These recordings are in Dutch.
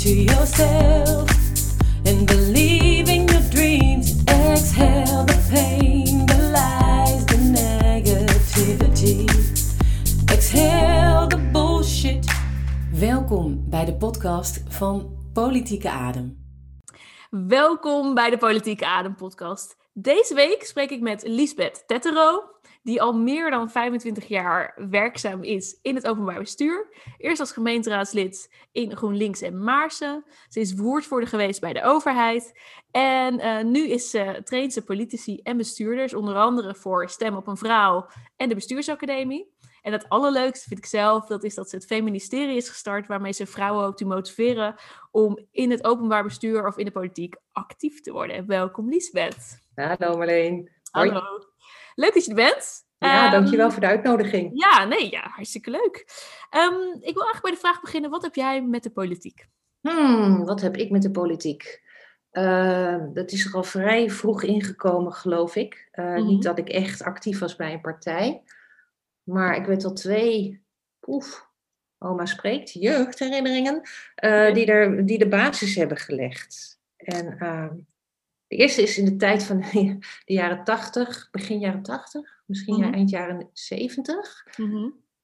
to yourself and believe in your dreams. Exhale the pain, the lies, the negativity. Exhale the bullshit. Welkom bij de podcast van Politieke Adem. Welkom bij de Politieke Adem podcast. Deze week spreek ik met Lisbeth Tettero, die al meer dan 25 jaar werkzaam is in het openbaar bestuur. Eerst als gemeenteraadslid in GroenLinks en Maarsen. Ze is woordvoerder geweest bij de overheid. En eh, nu is ze, traint ze politici en bestuurders, onder andere voor Stem op een Vrouw en de Bestuursacademie. En het allerleukste vind ik zelf, dat is dat ze het Feministerie is gestart, waarmee ze vrouwen ook te motiveren om in het openbaar bestuur of in de politiek actief te worden. Welkom Liesbeth. Hallo Marleen. Hallo. Leuk dat je er bent. Ja, Ehm, dankjewel voor de uitnodiging. Ja, nee, ja, hartstikke leuk. Ehm, ik wil eigenlijk bij de vraag beginnen, wat heb jij met de politiek? Hmm, wat heb ik met de politiek? Eh, dat is er al vrij vroeg ingekomen, geloof ik. Eh, Mhm. Niet dat ik echt actief was bij een partij. Maar ik weet al twee, oma spreekt, jeugdherinneringen, eh, die, er, die de basis hebben gelegd. En ehm, de eerste is in de tijd van de jaren tachtig, begin jaren tachtig, misschien ja, Mhm. eind jaren zeventig.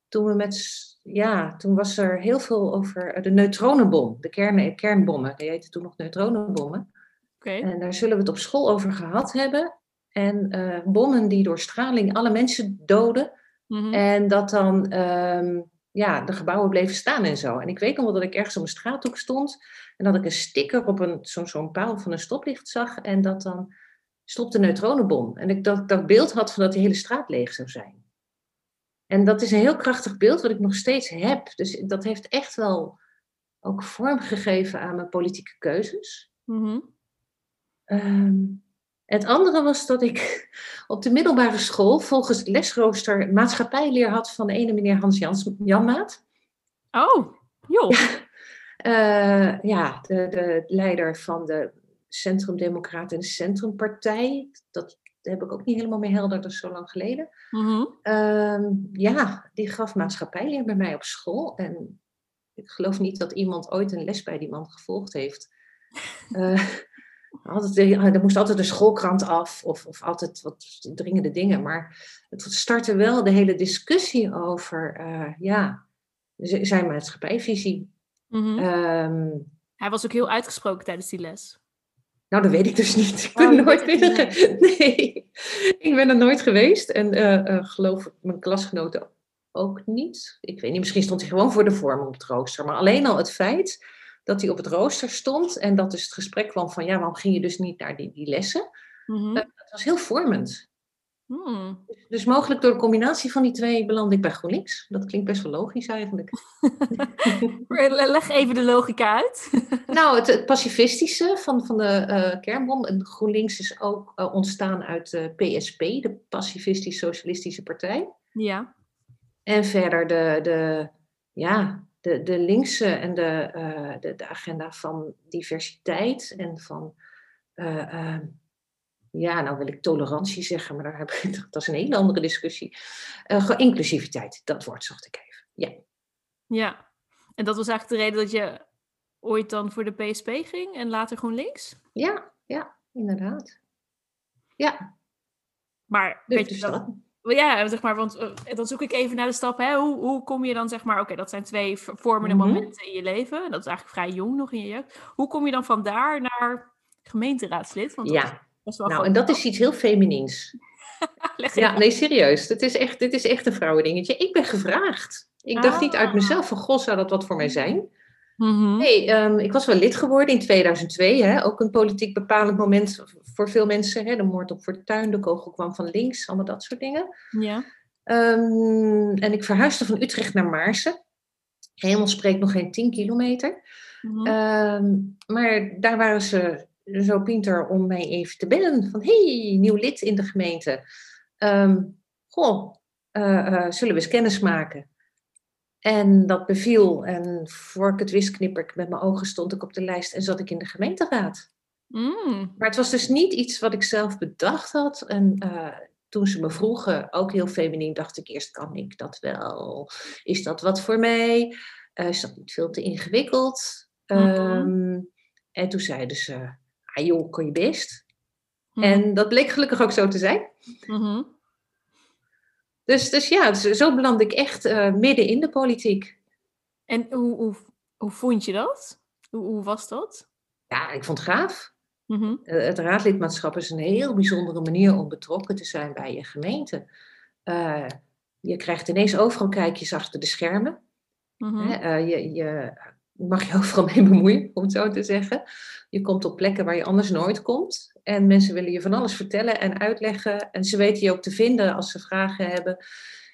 toen we met, ja, toen was er heel veel over de neutronenbom, de kern, kernbommen. Die heette toen nog neutronenbommen. Oké. En daar zullen we het op school over gehad hebben. En eh, bommen die door straling alle mensen doden. Mhm. En dat dan ehm, ja, de gebouwen bleven staan en zo. En ik weet nog wel dat ik ergens op een straathoek stond. En dat ik een sticker op een, zo- zo'n paal van een stoplicht zag. En dat dan stop de neutronenbom. En ik dat, dat beeld had van dat die hele straat leeg zou zijn. En dat is een heel krachtig beeld wat ik nog steeds heb. Dus dat heeft echt wel ook vorm gegeven aan mijn politieke keuzes. Mhm. Ehm, het andere was dat ik op de middelbare school volgens het lesrooster maatschappijleer had van de ene meneer Hans Jans, Janmaat. Oh, joh. Eh, ja, de, de leider van de Centrum Democraten en de Centrumpartij. Dat heb ik ook niet helemaal meer helder, dat is zo lang geleden. Mhm. Ehm, ja, die gaf maatschappijleer bij mij op school. En ik geloof niet dat iemand ooit een les bij die man gevolgd heeft. Eh, altijd, er moest altijd een schoolkrant af of, of altijd wat dringende dingen. Maar het startte wel de hele discussie over eh, ja, zijn maatschappijvisie. Mhm. Ehm, Hij was ook heel uitgesproken tijdens die les. nou, dat weet ik dus niet. Ik Oh, ben nooit binnen. Nee, ik ben er nooit geweest. En eh, eh, geloof mijn klasgenoten ook niet. Ik weet niet, misschien stond hij gewoon voor de vorm op het rooster. Maar alleen al het feit dat hij op het rooster stond en dat dus het gesprek kwam van ja, waarom ging je dus niet naar die, die lessen? Mhm. Dat was heel vormend. Hmm. Dus mogelijk door de combinatie van die twee beland ik bij GroenLinks. Dat klinkt best wel logisch eigenlijk. Leg even de logica uit. Nou, het, het pacifistische van, van de eh, kernbom. En GroenLinks is ook eh, ontstaan uit de PSP, de Pacifistisch Socialistische Partij. ja. En verder de, de, ja, de, de linkse en de, eh, de, de agenda van diversiteit en van, ja, nou wil ik tolerantie zeggen, maar daar heb ik, dat is een hele andere discussie. Gewoon inclusiviteit, dat woord zocht ik even. Ja. Ja. En dat was eigenlijk de reden dat je ooit dan voor de PSP ging en later GroenLinks? Ja, ja, inderdaad. Ja, Maar dus, weet je wel- dat. Ja, zeg maar, want eh, dan zoek ik even naar de stap. Hè? Hoe, hoe kom je dan, zeg maar, oké, dat zijn twee vormende Mhm. momenten in je leven. En dat is eigenlijk vrij jong nog in je jeugd. Hoe kom je dan van daar naar gemeenteraadslid? Want Ja, best wel nou, en dat is iets heel feminins. Leg Ja, nee, serieus. Dit is echt, dit is echt een vrouwendingetje. Ik ben gevraagd. Ik dacht niet uit Ah. mezelf van, goh, zou dat wat voor mij zijn? Mhm. Nee, ehm, ik was wel lid geworden in 2002. Hè? Ook een politiek bepalend moment voor veel mensen. Hè? De moord op Fortuyn, de kogel kwam van links, allemaal dat soort dingen. Ja. Ehm, en ik verhuisde van Utrecht naar Maarsen. Hemel spreekt nog geen 10 kilometer. Mhm. Ehm, maar daar waren ze zo pinter om mij even te bellen. Van, hey, nieuw lid in de gemeente. Ehm, goh, eh, eh, zullen we eens kennis maken? En dat beviel. En voor ik het wist, knipper ik met mijn ogen, stond ik op de lijst en zat ik in de gemeenteraad. Mm. Maar het was dus niet iets wat ik zelf bedacht had. En eh, toen ze me vroegen, ook heel feminien, dacht ik eerst, kan ik dat wel? Is dat wat voor mij? Is dat niet veel te ingewikkeld? Ehm, En toen zeiden ze, ah joh, kon je best. Mhm. En dat bleek gelukkig ook zo te zijn. Mhm. Dus, dus ja, dus zo belandde ik echt eh, midden in de politiek. En hoe, hoe, hoe vond je dat? Hoe, hoe was dat? Ja, ik vond het gaaf. Mhm. Eh, Het raadlidmaatschap is een heel bijzondere manier om betrokken te zijn bij je gemeente. Eh, je krijgt ineens overal kijkjes achter de schermen. Je, je mag je overal mee bemoeien, om het zo te zeggen. Je komt op plekken waar je anders nooit komt. En mensen willen je van alles vertellen en uitleggen. En ze weten je ook te vinden als ze vragen hebben.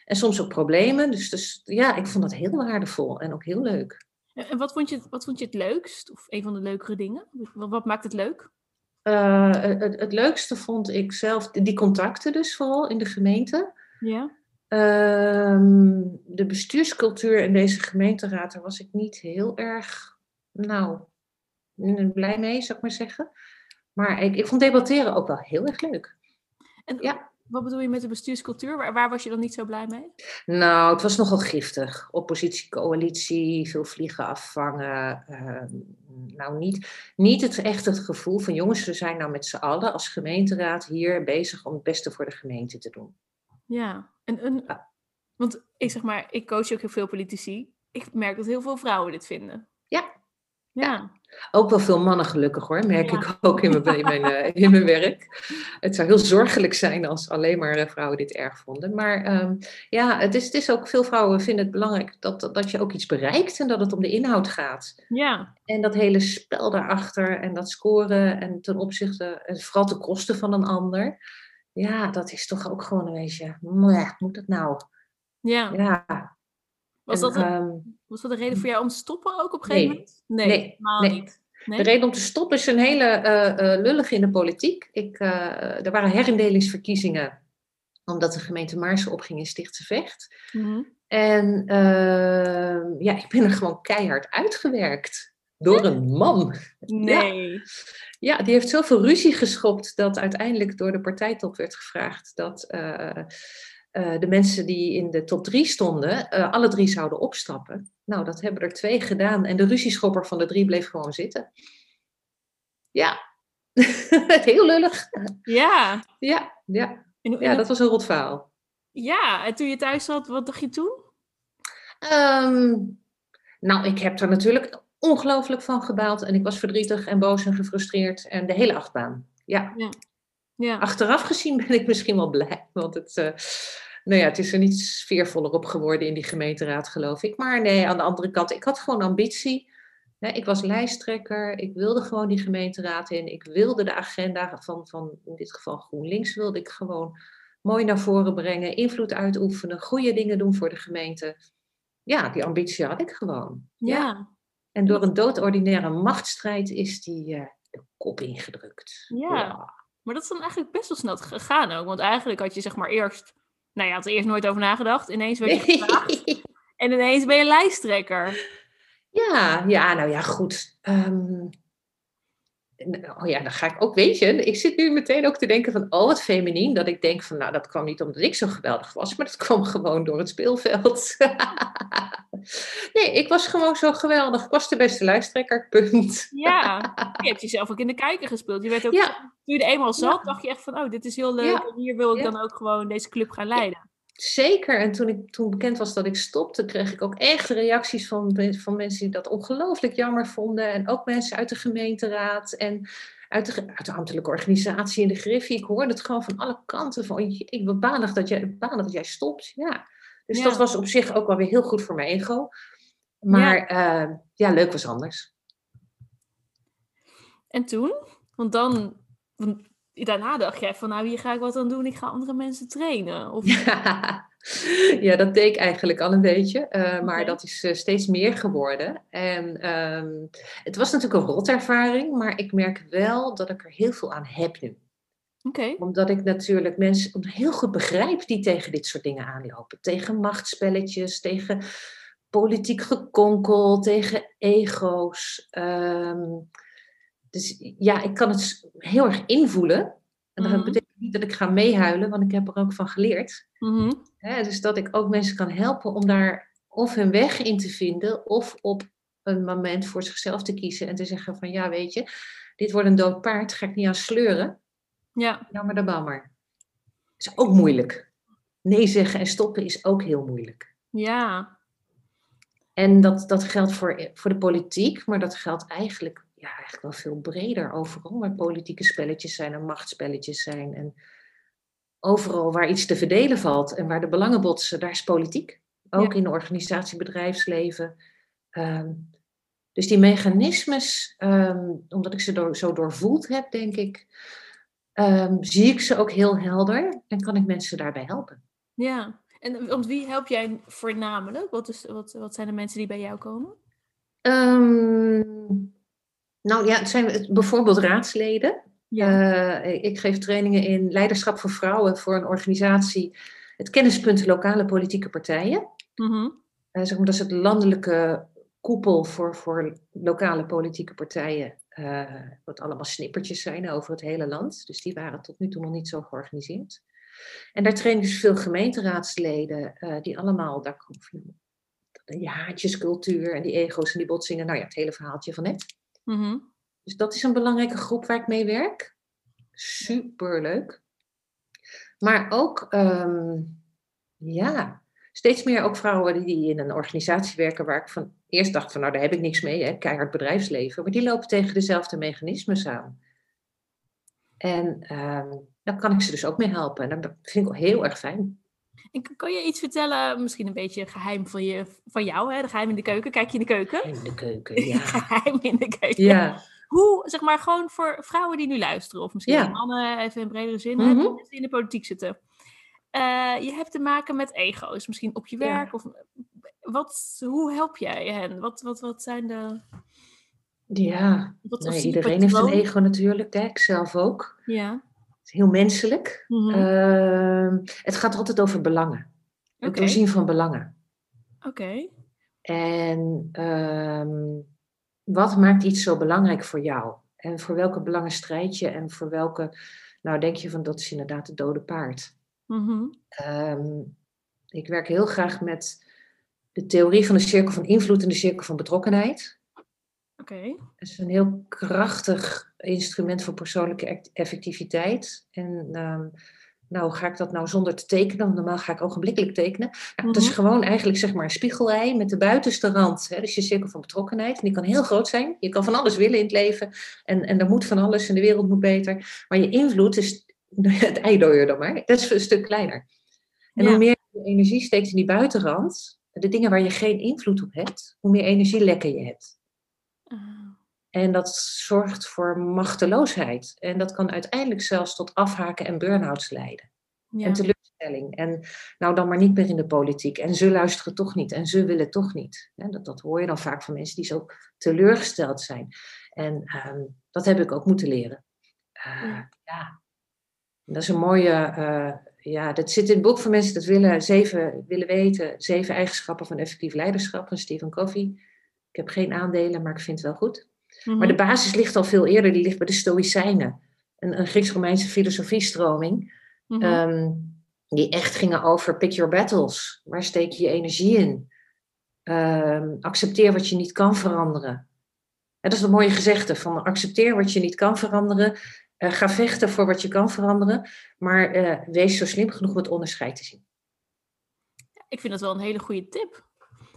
En soms ook problemen. Dus, dus ja, ik vond dat heel waardevol en ook heel leuk. En wat vond, je, wat vond je het leukst? Of een van de leukere dingen? Wat, wat maakt het leuk? Eh, het, het leukste vond ik zelf die contacten dus vooral in de gemeente. Ja. Ehm, de bestuurscultuur in deze gemeenteraad, daar was ik niet heel erg, nou, blij mee, zou ik maar zeggen. Maar ik, ik vond debatteren ook wel heel erg leuk. En Ja. wat bedoel je met de bestuurscultuur? Waar, waar was je dan niet zo blij mee? Nou, het was nogal giftig. Oppositie, coalitie, veel vliegen afvangen. ehm, nou, niet, niet het, echt het gevoel van jongens, we zijn nou met z'n allen als gemeenteraad hier bezig om het beste voor de gemeente te doen. Ja. En, een. Want ik zeg maar, ik coach ook heel veel politici. Ik merk dat heel veel vrouwen dit vinden. Ja. Ja. Ook wel veel mannen gelukkig hoor, merk Ja. ik ook in mijn, in, mijn, eh, in mijn werk. Het zou heel zorgelijk zijn als alleen maar eh, vrouwen dit erg vonden. Maar ehm, ja, het is, het is ook, veel vrouwen vinden het belangrijk dat, dat je ook iets bereikt en dat het om de inhoud gaat. Ja. En dat hele spel daarachter en dat scoren en ten opzichte, en vooral ten koste van een ander. Ja, dat is toch ook gewoon een beetje, mwah, moet dat nou? Ja. Ja. Was, En, dat een, ehm, was dat een reden voor jou om te stoppen ook op een Nee. gegeven moment? Nee, Nee, helemaal nee. niet. Nee? De reden om te stoppen is een hele eh eh lullige in de politiek. Ik, eh, er waren herindelingsverkiezingen, omdat de gemeente Maarsen opging in Stichtse Vecht. Mhm. En ehm, ja, ik ben er gewoon keihard uitgewerkt. Door een man. Nee. Ja, die heeft zoveel ruzie geschopt dat uiteindelijk door de partijtop werd gevraagd dat eh, eh, de mensen die in de top drie stonden, eh, alle drie zouden opstappen. Nou, dat hebben er twee gedaan en de ruzieschopper van de drie bleef gewoon zitten. Ja, heel lullig. Ja. Ja, ja. En, ja, dat was een rot verhaal. ja, en toen je thuis zat, wat dacht je toen? Ehm, nou, ik heb er natuurlijk ongelooflijk van gebaald en ik was verdrietig en boos en gefrustreerd en de hele achtbaan. Ja, Ja. achteraf gezien ben ik misschien wel blij, want het, eh, nou ja, het is er niet sfeervoller op geworden in die gemeenteraad, geloof ik. Maar nee, aan de andere kant, ik had gewoon ambitie. Ik was lijsttrekker, ik wilde gewoon die gemeenteraad in. Ik wilde de agenda van, van in dit geval GroenLinks, wilde ik gewoon mooi naar voren brengen, invloed uitoefenen, goede dingen doen voor de gemeente. Ja, die ambitie had ik gewoon. Ja. En door een doodordinaire machtsstrijd is die eh, de kop ingedrukt. Ja. Maar dat is dan eigenlijk best wel snel gegaan ook. Want eigenlijk had je zeg maar eerst... Nou ja, had er eerst nooit over nagedacht. Ineens werd je gevraagd. En ineens ben je lijsttrekker. Ja, ja, nou ja, goed. Ehm, oh ja, dan ga ik ook, weet je, ik zit nu meteen ook te denken van, oh, wat feminien. Dat ik denk van, nou, dat kwam niet omdat ik zo geweldig was, maar dat kwam gewoon door het speelveld. nee, ik was gewoon zo geweldig. Ik was de beste lijsttrekker, punt. Ja. Je hebt jezelf ook in de kijker gespeeld. Je werd ook, Ja. Toen je er eenmaal zat, Ja. dacht je echt van... Oh, dit is heel leuk. Ja. En hier wil ik dan ook gewoon deze club gaan leiden. Zeker. En toen, ik, toen bekend was dat ik stopte, kreeg ik ook echt reacties van, van mensen die dat ongelooflijk jammer vonden. En ook mensen uit de gemeenteraad en uit de, uit de ambtelijke organisatie in de Griffie. Ik hoorde het gewoon van alle kanten. Van, "Jee, ik ben banig dat jij, banig dat jij stopt. Ja. Dus Ja. dat was op zich ook wel weer heel goed voor mijn ego. Maar ja, ja leuk was anders. En toen? Want dan... Daarna dacht jij van... Nou, hier ga ik wat aan doen. Ik ga andere mensen trainen. Of, ja, dat deed ik eigenlijk al een beetje. eh, maar dat is eh, steeds meer geworden. En ehm, het was natuurlijk een rotervaring, maar ik merk wel dat ik er heel veel aan heb nu. Oké. Omdat ik natuurlijk mensen heel goed begrijp die tegen dit soort dingen aanlopen. Tegen machtsspelletjes, tegen politiek gekonkel, tegen ego's. Ehm, dus ja, ik kan het heel erg invoelen. En dat Mhm. betekent niet dat ik ga meehuilen, want ik heb er ook van geleerd. Mhm. Dus dat ik ook mensen kan helpen om daar of hun weg in te vinden, of op een moment voor zichzelf te kiezen en te zeggen van ja, weet je, dit wordt een dood paard, ga ik niet aan sleuren. Ja, Jammer de bammer. Is ook moeilijk. Nee zeggen en stoppen is ook heel moeilijk. ja, En dat, dat geldt voor, voor de politiek, maar dat geldt eigenlijk, ja, eigenlijk wel veel breder overal waar politieke spelletjes zijn en machtsspelletjes zijn. En overal waar iets te verdelen valt en waar de belangen botsen, daar is politiek. Ook Ja. in de organisatie, bedrijfsleven. Ehm, dus die mechanismes, ehm, omdat ik ze door, zo doorvoeld heb, denk ik, ehm, zie ik ze ook heel helder en kan ik mensen daarbij helpen. ja. En want wie help jij voornamelijk? Wat, is, wat, wat zijn de mensen die bij jou komen? Nou ja, het zijn bijvoorbeeld raadsleden. Ja. Eh, ik geef trainingen in leiderschap voor vrouwen voor een organisatie, het kennispunt lokale politieke partijen. Mhm. Eh, zeg maar, dat is het landelijke koepel voor, voor lokale politieke partijen, eh, wat allemaal snippertjes zijn over het hele land. Dus die waren tot nu toe nog niet zo georganiseerd. En daar trainen dus veel gemeenteraadsleden, die allemaal, daar komt van die haatjescultuur en die ego's en die botsingen, nou ja, het hele verhaaltje van net. Mhm. Dus dat is een belangrijke groep waar ik mee werk. Superleuk. Maar ook, ehm, ja, steeds meer ook vrouwen die in een organisatie werken waar ik van eerst dacht van, nou daar heb ik niks mee, hè, keihard bedrijfsleven. Maar die lopen tegen dezelfde mechanismes aan. En ehm daar kan ik ze dus ook mee helpen. En dat vind ik heel erg fijn. En kan je iets vertellen, misschien een beetje geheim van, je, van jou, hè? de geheim in de keuken? Kijk je in de keuken? In de keuken, ja. geheim in de keuken. Ja, Hoe, zeg maar, gewoon voor vrouwen die nu luisteren, of misschien Ja. mannen, even in bredere zin, Mhm. die in de politiek zitten. Eh, je hebt te maken met ego's, misschien op je Ja. werk. Of, wat, hoe help jij hen? Wat, wat, wat zijn de... ja. Wat, Nee, iedereen heeft een ego natuurlijk, hè? ik zelf ook. Ja. Het is heel menselijk. Mhm. Ehm, het gaat altijd over belangen. Het doorzien van belangen. Oké. En ehm, wat maakt iets zo belangrijk voor jou? En voor welke belangen strijd je? En voor welke, nou denk je van dat is inderdaad het dode paard. Ehm, ik werk heel graag met de theorie van de cirkel van invloed en de cirkel van betrokkenheid. Oké. Het is een heel krachtig instrument voor persoonlijke effectiviteit. En ehm, nou, ga ik dat nou zonder te tekenen? Want normaal ga ik ogenblikkelijk tekenen. Nou, Het is Mhm. gewoon eigenlijk zeg maar een spiegelei met de buitenste rand. Hè? Dus je cirkel van betrokkenheid. En die kan heel groot zijn. Je kan van alles willen in het leven. En, en er moet van alles en de wereld moet beter. Maar je invloed is het eidooier dan maar. Dat is een stuk kleiner. En Ja. hoe meer je energie steekt in die buitenrand, de dingen waar je geen invloed op hebt, hoe meer energielekken je hebt. Ah, En dat zorgt voor machteloosheid. En dat kan uiteindelijk zelfs tot afhaken en burn-outs leiden. ja. En teleurstelling. En nou dan maar niet meer in de politiek. En ze luisteren toch niet. En ze willen toch niet. Dat, dat hoor je dan vaak van mensen die zo teleurgesteld zijn. En ehm, dat heb ik ook moeten leren. Eh, Ja. ja. Dat is een mooie... eh, ja, dat zit in het boek van mensen dat willen, zeven, willen weten. Zeven eigenschappen van effectief leiderschap van Stephen Covey. Ik heb geen aandelen, maar ik vind het wel goed. Mhm. Maar de basis ligt al veel eerder, die ligt bij de Stoïcijnen. Een, een Grieks-Romeinse filosofiestroming, Mhm. ehm, die echt gingen over pick your battles. Waar steek je je energie in? Ehm, accepteer wat je niet kan veranderen. En dat is een mooie gezegde, van accepteer wat je niet kan veranderen. eh, ga vechten voor wat je kan veranderen. Maar eh, wees zo slim genoeg om het onderscheid te zien. Ik vind dat wel een hele goede tip.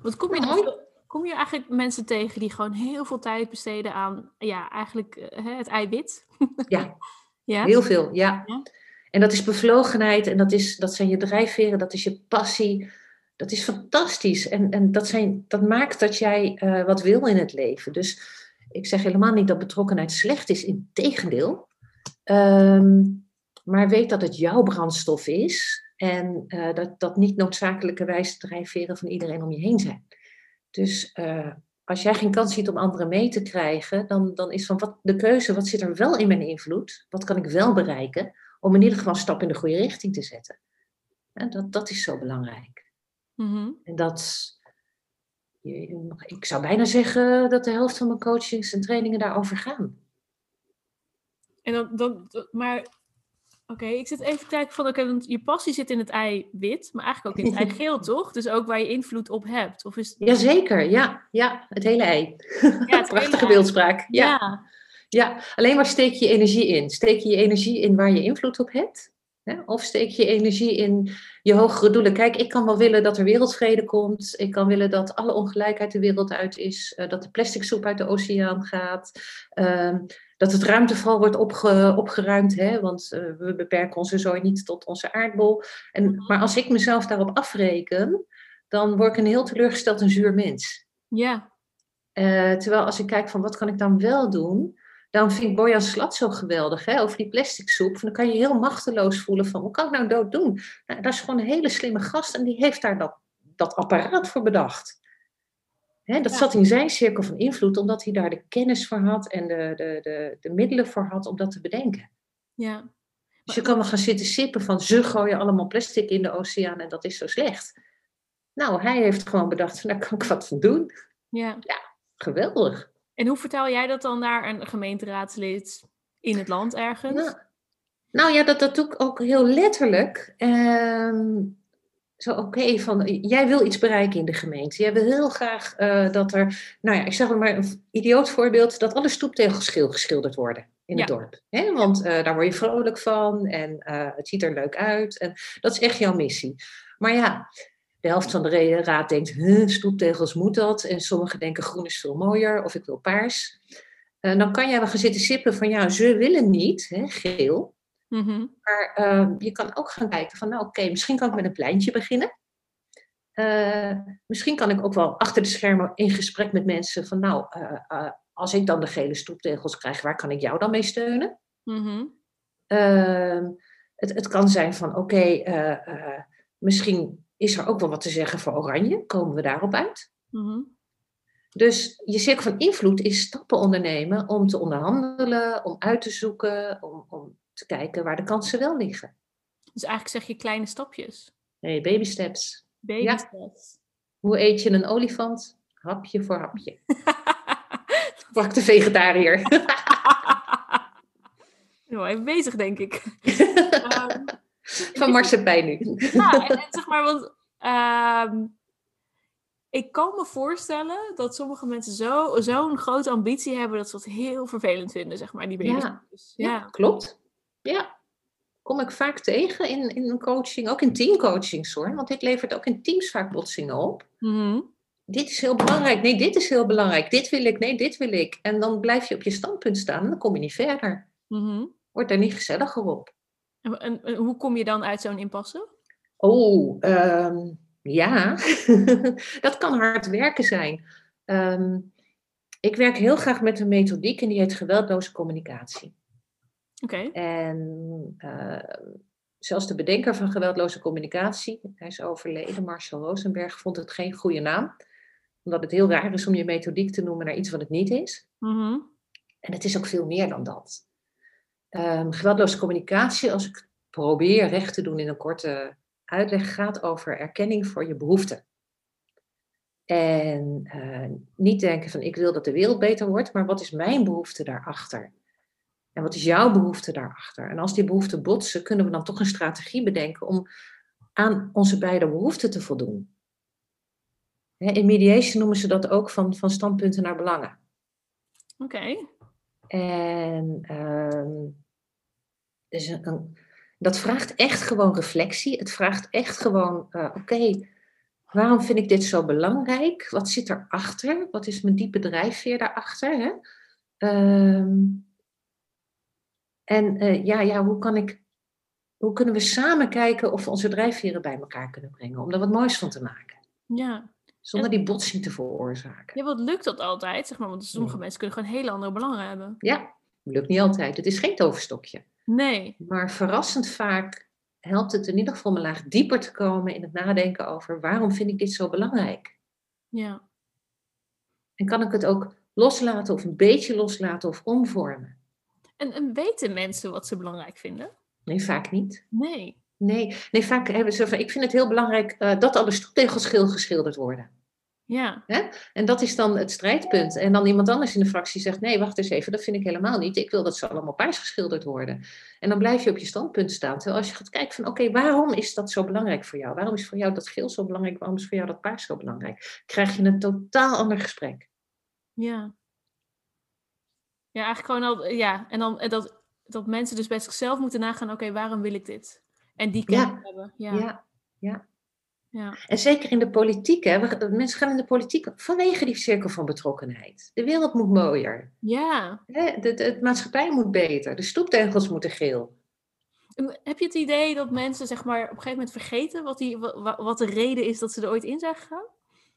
Want kom je, veel- kom je eigenlijk mensen tegen die gewoon heel veel tijd besteden aan ja, eigenlijk eh, hè, het eiwit? Ja, Ja? heel veel, ja. Ja. En dat is bevlogenheid en dat, is, dat zijn je drijfveren, dat is je passie. Dat is fantastisch. En, en dat, zijn, dat maakt dat jij eh, wat wil in het leven. Dus ik zeg helemaal niet dat betrokkenheid slecht is, integendeel. Ehm maar weet dat het jouw brandstof is en eh, dat dat niet noodzakelijkerwijs de drijfveren van iedereen om je heen zijn. Dus eh, als jij geen kans ziet om anderen mee te krijgen, dan, dan is van wat, de keuze, wat zit er wel in mijn invloed? Wat kan ik wel bereiken? Om in ieder geval een stap in de goede richting te zetten. En dat, dat is zo belangrijk. Mhm. En dat, ik zou bijna zeggen dat de helft van mijn coachings en trainingen daarover gaan. En dan, dan- maar Oké, ik zit even te kijken van, oké, want je passie zit in het ei wit, maar eigenlijk ook in het ei geel, toch? Dus ook waar je invloed op hebt. Of is Jazeker, ja, ja, het hele ei. Ja, het hele Prachtige ei. beeldspraak. Ja. ja. Ja, alleen waar steek je energie in? Steek je je energie in waar je invloed op hebt? Hè? Of steek je energie in je hogere doelen? Kijk, ik kan wel willen dat er wereldvrede komt. Ik kan willen dat alle ongelijkheid de wereld uit is. eh, dat de plastic soep uit de oceaan gaat. Dat het ruimteval wordt opge- opgeruimd. Hè? Want eh, we beperken onze zooi niet tot onze aardbol. En, maar als ik mezelf daarop afreken, dan word ik een heel teleurgesteld en zuur mens. Ja, Eh, terwijl als ik kijk van wat kan ik dan wel doen, dan vind ik Bojan Slat zo geweldig hè, over die plastic soep. Dan kan je heel machteloos voelen van hoe kan ik nou dood doen? Nou, dat is gewoon een hele slimme gast en die heeft daar dat, dat apparaat voor bedacht. Dat Ja. zat in zijn cirkel van invloed omdat hij daar de kennis voor had en de, de, de, de middelen voor had om dat te bedenken. ja. Dus je kan wel gaan zitten sippen van ze gooien allemaal plastic in de oceaan en dat is zo slecht. Nou, hij heeft gewoon bedacht daar kan ik wat van doen. ja. Geweldig. En hoe vertel jij dat dan naar een gemeenteraadslid in het land ergens? Nou, nou ja, dat, dat doe ik ook heel letterlijk. Ehm, zo, oké, van jij wil iets bereiken in de gemeente. Jij wil heel graag eh, dat er, nou ja, ik zeg maar een idioot voorbeeld, dat alle stoeptegels geel geschilderd worden in het Ja. dorp. Hè? Want eh, daar word je vrolijk van en eh, het ziet er leuk uit. En dat is echt jouw missie. Maar ja, de helft van de raad denkt, huh, stoeptegels moet dat. En sommigen denken groen is veel mooier of ik wil paars. Dan kan jij wel gaan zitten sippen van ja, ze willen niet, hè, geel. Mhm. Maar eh, je kan ook gaan kijken van, nou oké, misschien kan ik met een pleintje beginnen. Eh, misschien kan ik ook wel achter de schermen in gesprek met mensen van, nou, eh, eh, als ik dan de gele stoeptegels krijg, waar kan ik jou dan mee steunen? Mhm. Ehm, het, het kan zijn van, oké, misschien is er ook wel wat te zeggen voor oranje. Komen we daarop uit? Mhm. Dus je cirkel van invloed is stappen ondernemen om te onderhandelen, om uit te zoeken, om, om te kijken waar de kansen wel liggen. Dus eigenlijk zeg je kleine stapjes. Nee, baby steps. Baby Ja. steps. Hoe eet je een olifant? Hapje voor hapje. Sprak de vegetariër. Wel even bezig, denk ik. Ehm, Van marsepein nu. ja, en, en zeg maar, want ehm, ik kan me voorstellen dat sommige mensen zo- zo'n grote ambitie hebben dat ze het heel vervelend vinden, zeg maar, die baby Ja. stapjes. Ja, Ja. klopt. Ja. Kom ik vaak tegen in, in een coaching, ook in teamcoachings hoor. Want dit levert ook in teams vaak botsingen op. Mhm. Dit is heel belangrijk. Nee, dit is heel belangrijk. Dit wil ik. Nee, dit wil ik. En dan blijf je op je standpunt staan en dan kom je niet verder. Mhm. Wordt daar niet gezelliger op. En, en- en hoe kom je dan uit zo'n impasse? Oh, ehm, ja, dat kan hard werken zijn. Ehm, ik werk heel graag met een methodiek en die heet geweldloze communicatie. Oké. En eh, zelfs de bedenker van geweldloze communicatie, hij is overleden, Marshall Rosenberg, vond het geen goede naam. Omdat het heel raar is om je methodiek te noemen naar iets wat het niet is. Mhm. En het is ook veel meer dan dat. Ehm geweldloze communicatie, als ik probeer recht te doen in een korte uitleg, gaat over erkenning voor je behoeften. En eh, niet denken van ik wil dat de wereld beter wordt, maar wat is mijn behoefte daarachter? En wat is jouw behoefte daarachter? En als die behoeften botsen, kunnen we dan toch een strategie bedenken om aan onze beide behoeften te voldoen. In mediation noemen ze dat ook van, van standpunten naar belangen. Oké. En ehm, dus een, een- dat vraagt echt gewoon reflectie. Het vraagt echt gewoon, eh, oké, waarom vind ik dit zo belangrijk? Wat zit erachter? Wat is mijn diepe drijfveer daarachter? Hè? Ehm, en eh, ja, ja, hoe kan ik, hoe kunnen we samen kijken of we onze drijfveren bij elkaar kunnen brengen? Om er wat moois van te maken. Ja. Zonder die botsing te veroorzaken. ja, wat lukt dat altijd, zeg maar? Want sommige Ja. mensen kunnen gewoon hele andere belangen hebben. Ja, lukt niet altijd. Het is geen toverstokje. Nee. Maar verrassend vaak helpt het in ieder geval om een laag dieper te komen in het nadenken over waarom vind ik dit zo belangrijk? Ja. En kan ik het ook loslaten of een beetje loslaten of omvormen? En, en weten mensen wat ze belangrijk vinden? Nee, vaak niet. Nee. Nee, nee vaak hebben ze van, ik vind het heel belangrijk eh, dat alle stoeptegels geel geschilderd worden. Ja. En dat is dan het strijdpunt. En dan iemand anders in de fractie zegt: nee, wacht eens even, dat vind ik helemaal niet. Ik wil dat ze allemaal paars geschilderd worden. En dan blijf je op je standpunt staan. Terwijl als je gaat kijken van oké, waarom is dat zo belangrijk voor jou? Waarom is voor jou dat geel zo belangrijk? Waarom is voor jou dat paars zo belangrijk? Krijg je een totaal ander gesprek. Ja. Ja, eigenlijk gewoon al, ja. En dan en dat, dat mensen dus bij zichzelf moeten nagaan, oké, waarom wil ik dit? En die kennis Ja. hebben. Ja. Ja, ja. Ja. En zeker in de politiek, hè. Mensen gaan in de politiek vanwege die cirkel van betrokkenheid. De wereld moet mooier. ja. Hè? De, de, de maatschappij moet beter. De stoeptegels moeten geel. En Heb je het idee dat mensen zeg maar op een gegeven moment vergeten wat, die, wa- wa- wat de reden is dat ze er ooit in zijn gegaan?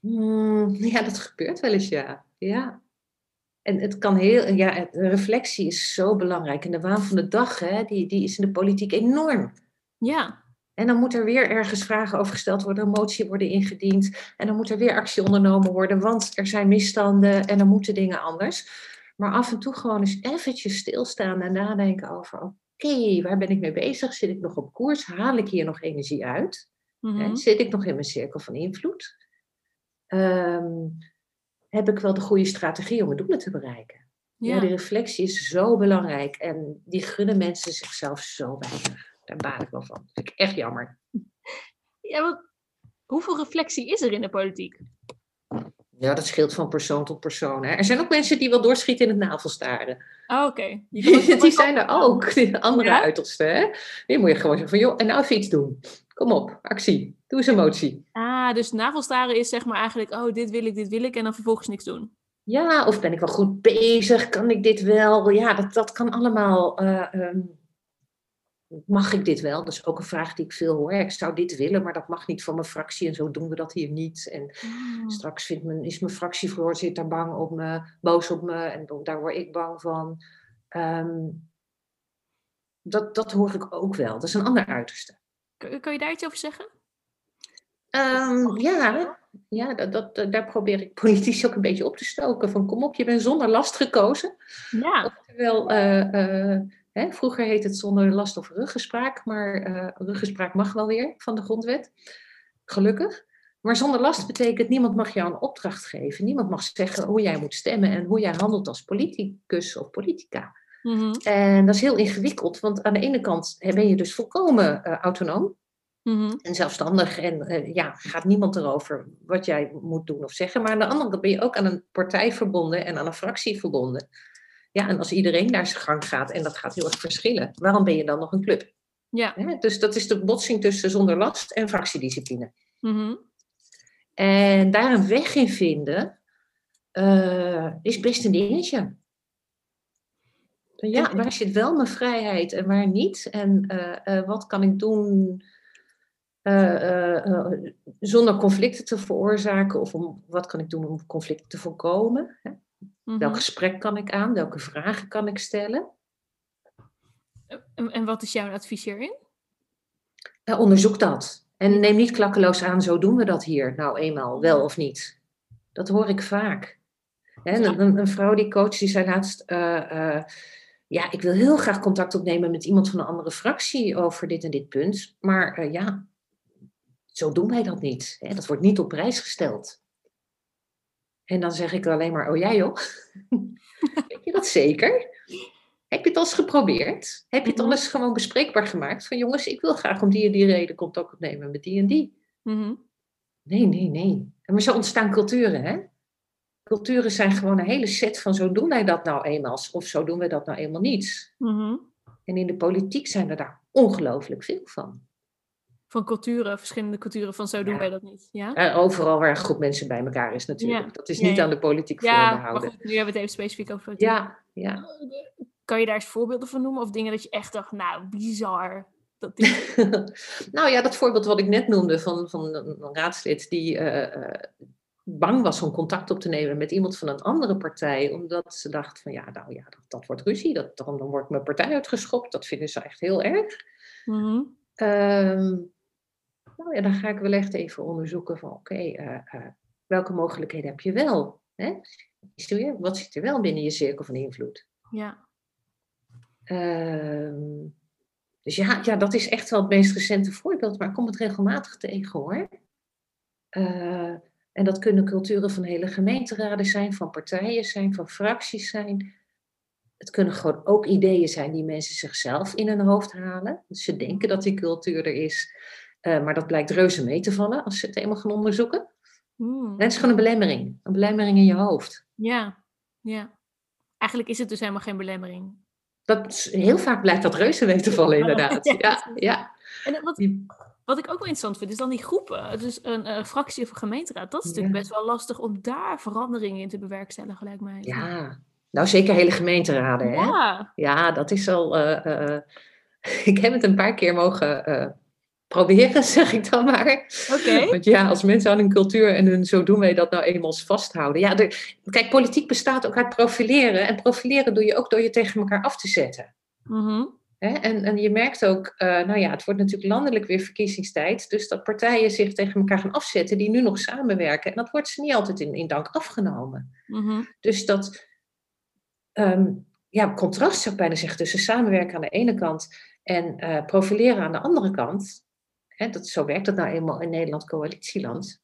Hmm, ja, dat gebeurt wel eens, ja. ja. En het kan heel, ja, reflectie is zo belangrijk. En de waan van de dag, hè, die, die is in de politiek enorm. Ja. En dan moet er weer ergens vragen over gesteld worden, een motie worden ingediend. En dan moet er weer actie ondernomen worden, want er zijn misstanden en dan moeten dingen anders. Maar af en toe gewoon eens eventjes stilstaan en nadenken over, oké, waar ben ik mee bezig? Zit ik nog op koers? Haal ik hier nog energie uit? Mhm. Zit ik nog in mijn cirkel van invloed? Ehm, heb ik wel de goede strategie om mijn doelen te bereiken? Ja. ja. die reflectie is zo belangrijk en die gunnen mensen zichzelf zo weinig. Daar baal ik wel van. Dat vind ik echt jammer. ja want hoeveel reflectie is er in de politiek? Ja, dat scheelt van persoon tot persoon. Hè. Er zijn ook mensen die wel doorschieten in het navelstaren. Oh, oké. Die zijn er ook, die andere Ja? uiterste. Hè. Die moet je gewoon zeggen van, joh, en nou even iets doen. Kom op, actie. Doe eens een motie. Ah, dus navelstaren is zeg maar eigenlijk, oh, dit wil ik, dit wil ik, en dan vervolgens niks doen. Ja, of ben ik wel goed bezig? Kan ik dit wel? Ja, dat, dat kan allemaal. eh, ehm, mag ik dit wel? Dat is ook een vraag die ik veel hoor. Ik zou dit willen, maar dat mag niet van mijn fractie en zo doen we dat hier niet. En Oh. straks vindt mijn, is mijn fractievoorzitter bang op me, boos op me en daar word ik bang van. Ehm, dat, dat hoor ik ook wel. Dat is een ander uiterste. Kun, kun je daar iets over zeggen? Ehm, ja, ja dat, dat, daar probeer ik politisch ook een beetje op te stoken. Van kom op, je bent zonder last gekozen. Ja. Terwijl, eh, eh, hè, vroeger heet het zonder last of ruggespraak, maar eh, ruggespraak mag wel weer van de grondwet. Gelukkig. Maar zonder last betekent niemand mag jou een opdracht geven. Niemand mag zeggen hoe jij moet stemmen en hoe jij handelt als politicus of politica. Mhm. En dat is heel ingewikkeld, want aan de ene kant ben je dus volkomen eh, autonoom Mhm. en zelfstandig. En eh, ja, gaat niemand erover wat jij moet doen of zeggen. Maar aan de andere kant ben je ook aan een partij verbonden en aan een fractie verbonden. Ja, en als iedereen naar zijn gang gaat en dat gaat heel erg verschillen, waarom ben je dan nog een club? Ja. Hè? Dus dat is de botsing tussen zonder last en fractiediscipline. Mhm. En daar een weg in vinden eh, is best een dingetje. Ja, waar zit wel mijn vrijheid en waar niet? En eh, wat kan ik doen zonder conflicten te veroorzaken? Of om, wat kan ik doen om conflicten te voorkomen? Hè? Mhm. Welk gesprek kan ik aan? Welke vragen kan ik stellen? En, en wat is jouw advies hierin? Eh, onderzoek dat. En neem niet klakkeloos aan, zo doen we dat hier nou eenmaal, wel of niet. Dat hoor ik vaak. Hè, een, een, een vrouw die coach, die zei laatst... eh, eh, ja, ik wil heel graag contact opnemen met iemand van een andere fractie over dit en dit punt. Maar eh, ja, zo doen wij dat niet. Hè? Dat wordt niet op prijs gesteld. En dan zeg ik alleen maar, oh jij joh, weet je dat zeker? Heb je het al eens geprobeerd? Heb je het al Mhm. eens gewoon bespreekbaar gemaakt? Van jongens, ik wil graag om die en die reden contact opnemen met die en die. Mhm. Nee, nee, nee. Maar zo ontstaan culturen, hè? Culturen zijn gewoon een hele set van zo doen wij dat nou eenmaal, of zo doen wij dat nou eenmaal niet. Mhm. En in de politiek zijn er daar ongelooflijk veel van. Van culturen, verschillende culturen, van zo doen Ja. wij dat niet. Ja, Eh, overal waar een groep mensen bij elkaar is natuurlijk. Ja. Dat is niet ja. aan de politiek ja maar voorbehouden. goed, nu hebben we het even specifiek over politiek. Ja, ja. Kan je daar eens voorbeelden van noemen? Of dingen dat je echt dacht, nou, bizar. Dat dit... nou ja, dat voorbeeld wat ik net noemde van, van een een raadslid die eh, eh, bang was om contact op te nemen met iemand van een andere partij, omdat ze dacht van ja, nou ja, dat, dat wordt ruzie, dat, dan, dan wordt mijn partij uitgeschopt. Dat vinden ze echt heel erg. Mhm. Ehm, nou ja, dan ga ik wel echt even onderzoeken van oké, eh, eh, welke mogelijkheden heb je wel? Hè? Je, Wat zit er wel binnen je cirkel van invloed? Ja. Ehm, dus ja, ja, dat is echt wel het meest recente voorbeeld, maar ik kom het regelmatig tegen hoor. Eh, En dat kunnen culturen van hele gemeenteraden zijn, van partijen zijn, van fracties zijn. Het kunnen gewoon ook ideeën zijn die mensen zichzelf in hun hoofd halen. Dus ze denken dat die cultuur er is, eh, maar dat blijkt reuze mee te vallen als ze het eenmaal gaan onderzoeken. Hmm. En het is gewoon een belemmering. Een belemmering in je hoofd. Ja, ja. Eigenlijk is het dus helemaal geen belemmering. Dat, heel vaak blijkt dat reuze mee te vallen, inderdaad. Ja. Ja, ja. En wat, wat ik ook wel interessant vind, is dan die groepen. Dus een fractie of een gemeenteraad. Dat is natuurlijk Ja. best wel lastig om daar veranderingen in te bewerkstelligen, lijkt mij. ja. Nou, zeker hele gemeenteraden, hè? Ja. Ja, dat is al. eh, eh, ik heb het een paar keer mogen proberen, zeg ik dan maar. Oké. Want ja, als mensen aan hun cultuur en hun zo doen wij dat nou eenmaal vasthouden. Ja, kijk, politiek bestaat ook uit profileren. En profileren doe je ook door je tegen elkaar af te zetten. Mhm. Hè? En, en je merkt ook, eh, nou ja, het wordt natuurlijk landelijk weer verkiezingstijd. Dus dat partijen zich tegen elkaar gaan afzetten die nu nog samenwerken. En dat wordt ze niet altijd in, in dank afgenomen. Mhm. Dus dat ehm, ja, contrast zou ik bijna zeggen tussen samenwerken aan de ene kant en eh, profileren aan de andere kant. Hè, dat, zo werkt dat nou eenmaal in Nederland coalitieland.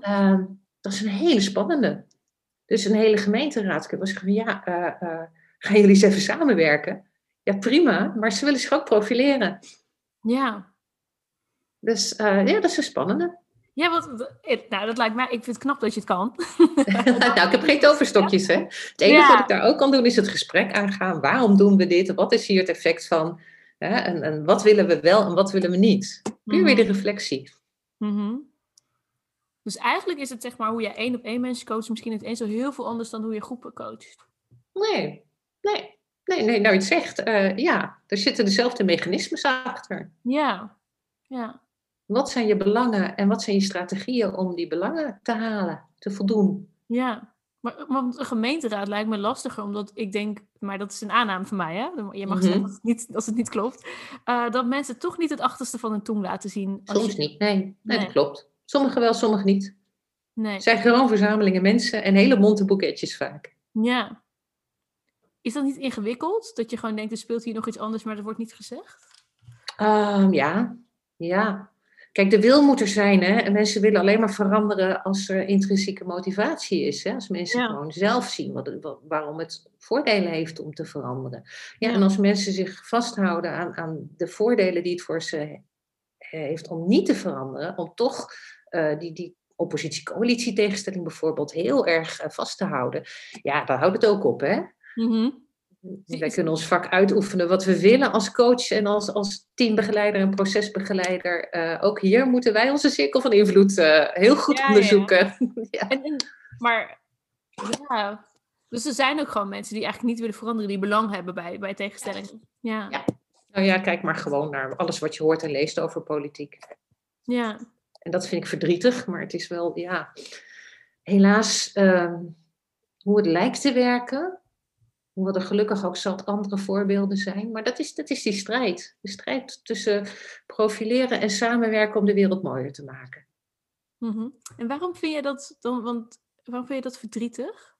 Ehm, dat is een hele spannende. Dus een hele gemeenteraad kunnen we zeggen van ja, eh, gaan jullie eens even samenwerken? Ja, prima, maar ze willen zich ook profileren. Ja. Dus eh, ja, dat is een spannende. Ja, eh, nou, dat lijkt mij, ik vind het knap dat je het kan. nou, ik heb geen toverstokjes, hè. Het enige Ja. wat ik daar ook kan doen, is het gesprek aangaan. Waarom doen we dit? Wat is hier het effect van? Hè? En, en wat willen we wel en wat willen we niet? Puur weer de reflectie. Mhm. Dus eigenlijk is het zeg maar hoe je één op één mensen coacht, misschien niet eens zo heel veel anders dan hoe je groepen coacht. Nee, nee, nee, nee. Nou, je zegt, eh, ja, er zitten dezelfde mechanismes achter. Ja, ja, Wat zijn je belangen en wat zijn je strategieën om die belangen te halen, te voldoen? ja. Maar want een gemeenteraad lijkt me lastiger, omdat ik denk, maar dat is een aanname van mij, hè? Je mag Mhm. zeggen als het niet, als het niet klopt, eh, dat mensen toch niet het achterste van hun tong laten zien. als Soms je- niet, nee, nee, Nee. dat klopt. Sommigen wel, sommigen niet. Nee. Het zijn gewoon verzamelingen mensen en hele bonte boeketjes vaak. Ja. Is dat niet ingewikkeld? Dat je gewoon denkt, er speelt hier nog iets anders, maar er wordt niet gezegd? Ehm, ja, ja. Kijk, de wil moet er zijn. Hè? En mensen willen alleen maar veranderen als er intrinsieke motivatie is. Hè? Als mensen Ja. gewoon zelf zien wat, wat- waarom het voordelen heeft om te veranderen. Ja, Ja. En als mensen zich vasthouden aan, aan de voordelen die het voor ze heeft om niet te veranderen, om toch eh, die, die oppositie-coalitie tegenstelling bijvoorbeeld heel erg eh, vast te houden. Ja, dan houdt het ook op, hè? Mhm. Wij kunnen ons vak uitoefenen wat we willen als coach en als, als teambegeleider en procesbegeleider. Eh, ook hier moeten wij onze cirkel van invloed eh, heel goed Ja, onderzoeken. Ja, En, en- maar ja, dus er zijn ook gewoon mensen die eigenlijk niet willen veranderen, die belang hebben bij, bij tegenstellingen. Ja, Ja. Nou ja, kijk maar gewoon naar alles wat je hoort en leest over politiek. ja. En dat vind ik verdrietig, maar het is wel, ja, helaas ehm, hoe het lijkt te werken. Hoewel er gelukkig ook zat andere voorbeelden zijn. Maar dat is, dat is die strijd. De strijd tussen profileren en samenwerken om de wereld mooier te maken. Mhm. En waarom vind je dat dan, want waarom vind je dat verdrietig?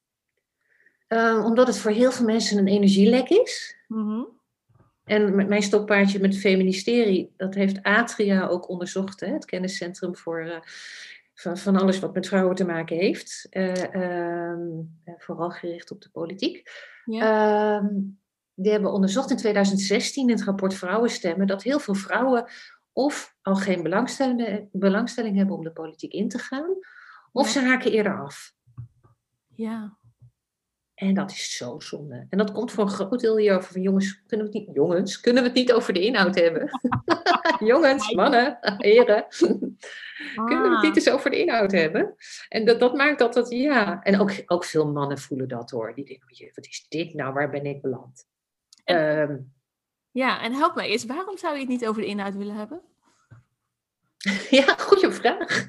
Eh, omdat het voor heel veel mensen een energielek is. Mhm. En met mijn stokpaardje met het feministerie, dat heeft Atria ook onderzocht, hè, het kenniscentrum voor eh, van, van alles wat met vrouwen te maken heeft. Eh, ehm, eh, vooral gericht op de politiek. Ja. Ehm, die hebben onderzocht in 2016 in het rapport Vrouwenstemmen dat heel veel vrouwen of al geen belangstelling, belangstelling hebben om de politiek in te gaan, of Ja. ze haken eerder af. ja. En dat is zo zonde. En dat komt voor een groot deel hierover van jongens, kunnen we het niet, jongens, kunnen we het niet over de inhoud hebben? jongens, mannen, heren, kunnen we het Ah. niet eens over de inhoud hebben? En dat, dat maakt dat het, ja, en ook, ook veel mannen voelen dat hoor. Die denken, "Jee, wat is dit nou, waar ben ik beland? En- Ehm, Ja, en help mij eens, waarom zou je het niet over de inhoud willen hebben? ja, goede vraag.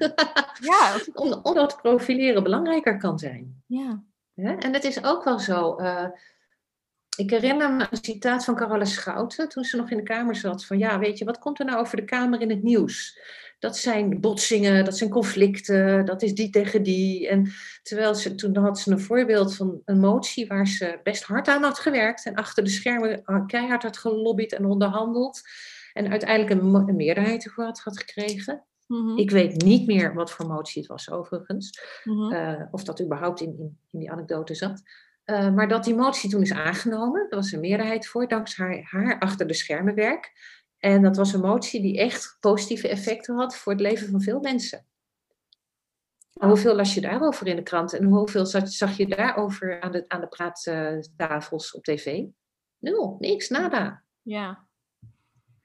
Ja, Om- Omdat profileren belangrijker kan zijn. ja. En het is ook wel zo. eh, ik herinner me een citaat van Carola Schouten toen ze nog in de Kamer zat. Van ja, weet je, wat komt er nou over de Kamer in het nieuws? Dat zijn botsingen, dat zijn conflicten, dat is die tegen die. En terwijl ze, toen had ze een voorbeeld van een motie waar ze best hard aan had gewerkt. En achter de schermen keihard had gelobbyd en onderhandeld. En uiteindelijk een, meerderheid ervoor had gekregen. Mhm, Ik weet niet meer wat voor motie het was overigens. mhm. eh, of dat überhaupt in, in, in die anekdote zat. Eh, maar dat die motie toen is aangenomen, er was een meerderheid voor, dankzij haar, haar achter de schermen werk. En dat was een motie die echt positieve effecten had voor het leven van veel mensen. En hoeveel las je daarover in de krant en hoeveel zag, zag je daarover aan de, aan de praattafels op tv? Nul, niks, nada. Ja.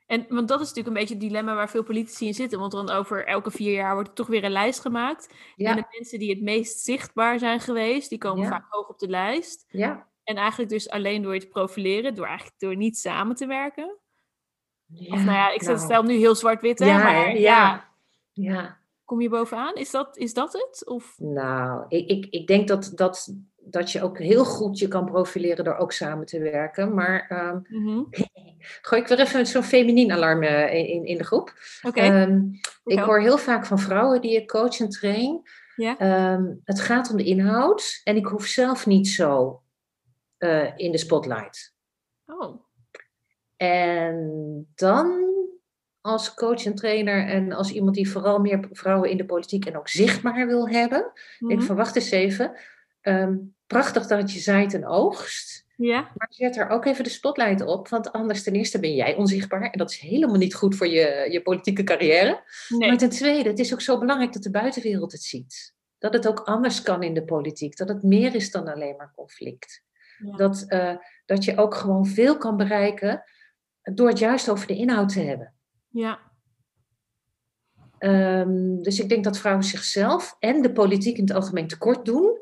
En, want dat is natuurlijk een beetje het dilemma waar veel politici in zitten. Want dan over elke vier jaar wordt er toch weer een lijst gemaakt. En de mensen die het meest zichtbaar zijn geweest, die komen Ja. vaak hoog op de lijst. ja. En eigenlijk dus alleen door je te profileren, door eigenlijk door niet samen te werken. ja Of nou ja, ik nou, stel nu heel zwart-wit, Ja, maar ja. Ja, kom je bovenaan? Is dat, is dat het? Of, Nou, ik, ik, ik denk dat, dat, dat je ook heel goed je kan profileren door ook samen te werken. Maar ehm, Mhm. gooi ik weer even zo'n feminien alarm eh, in, in, de groep. Oké, Ehm, ik hoor heel vaak van vrouwen die ik coach en train. Ja. ehm, het gaat om de inhoud en ik hoef zelf niet zo eh, in de spotlight. Oh, En dan als coach en trainer en als iemand die vooral meer vrouwen in de politiek en ook zichtbaar wil hebben. denk mhm. van wacht eens even. Prachtig dat je zaait en oogst. ja, Maar zet er ook even de spotlight op. Want anders ten eerste ben jij onzichtbaar. En dat is helemaal niet goed voor je, je politieke carrière. nee. Maar ten tweede, het is ook zo belangrijk dat de buitenwereld het ziet. Dat het ook anders kan in de politiek. Dat het meer is dan alleen maar conflict. Ja. Dat, eh, dat je ook gewoon veel kan bereiken door het juist over de inhoud te hebben. Ja, Ehm, dus ik denk dat vrouwen zichzelf en de politiek in het algemeen tekort doen.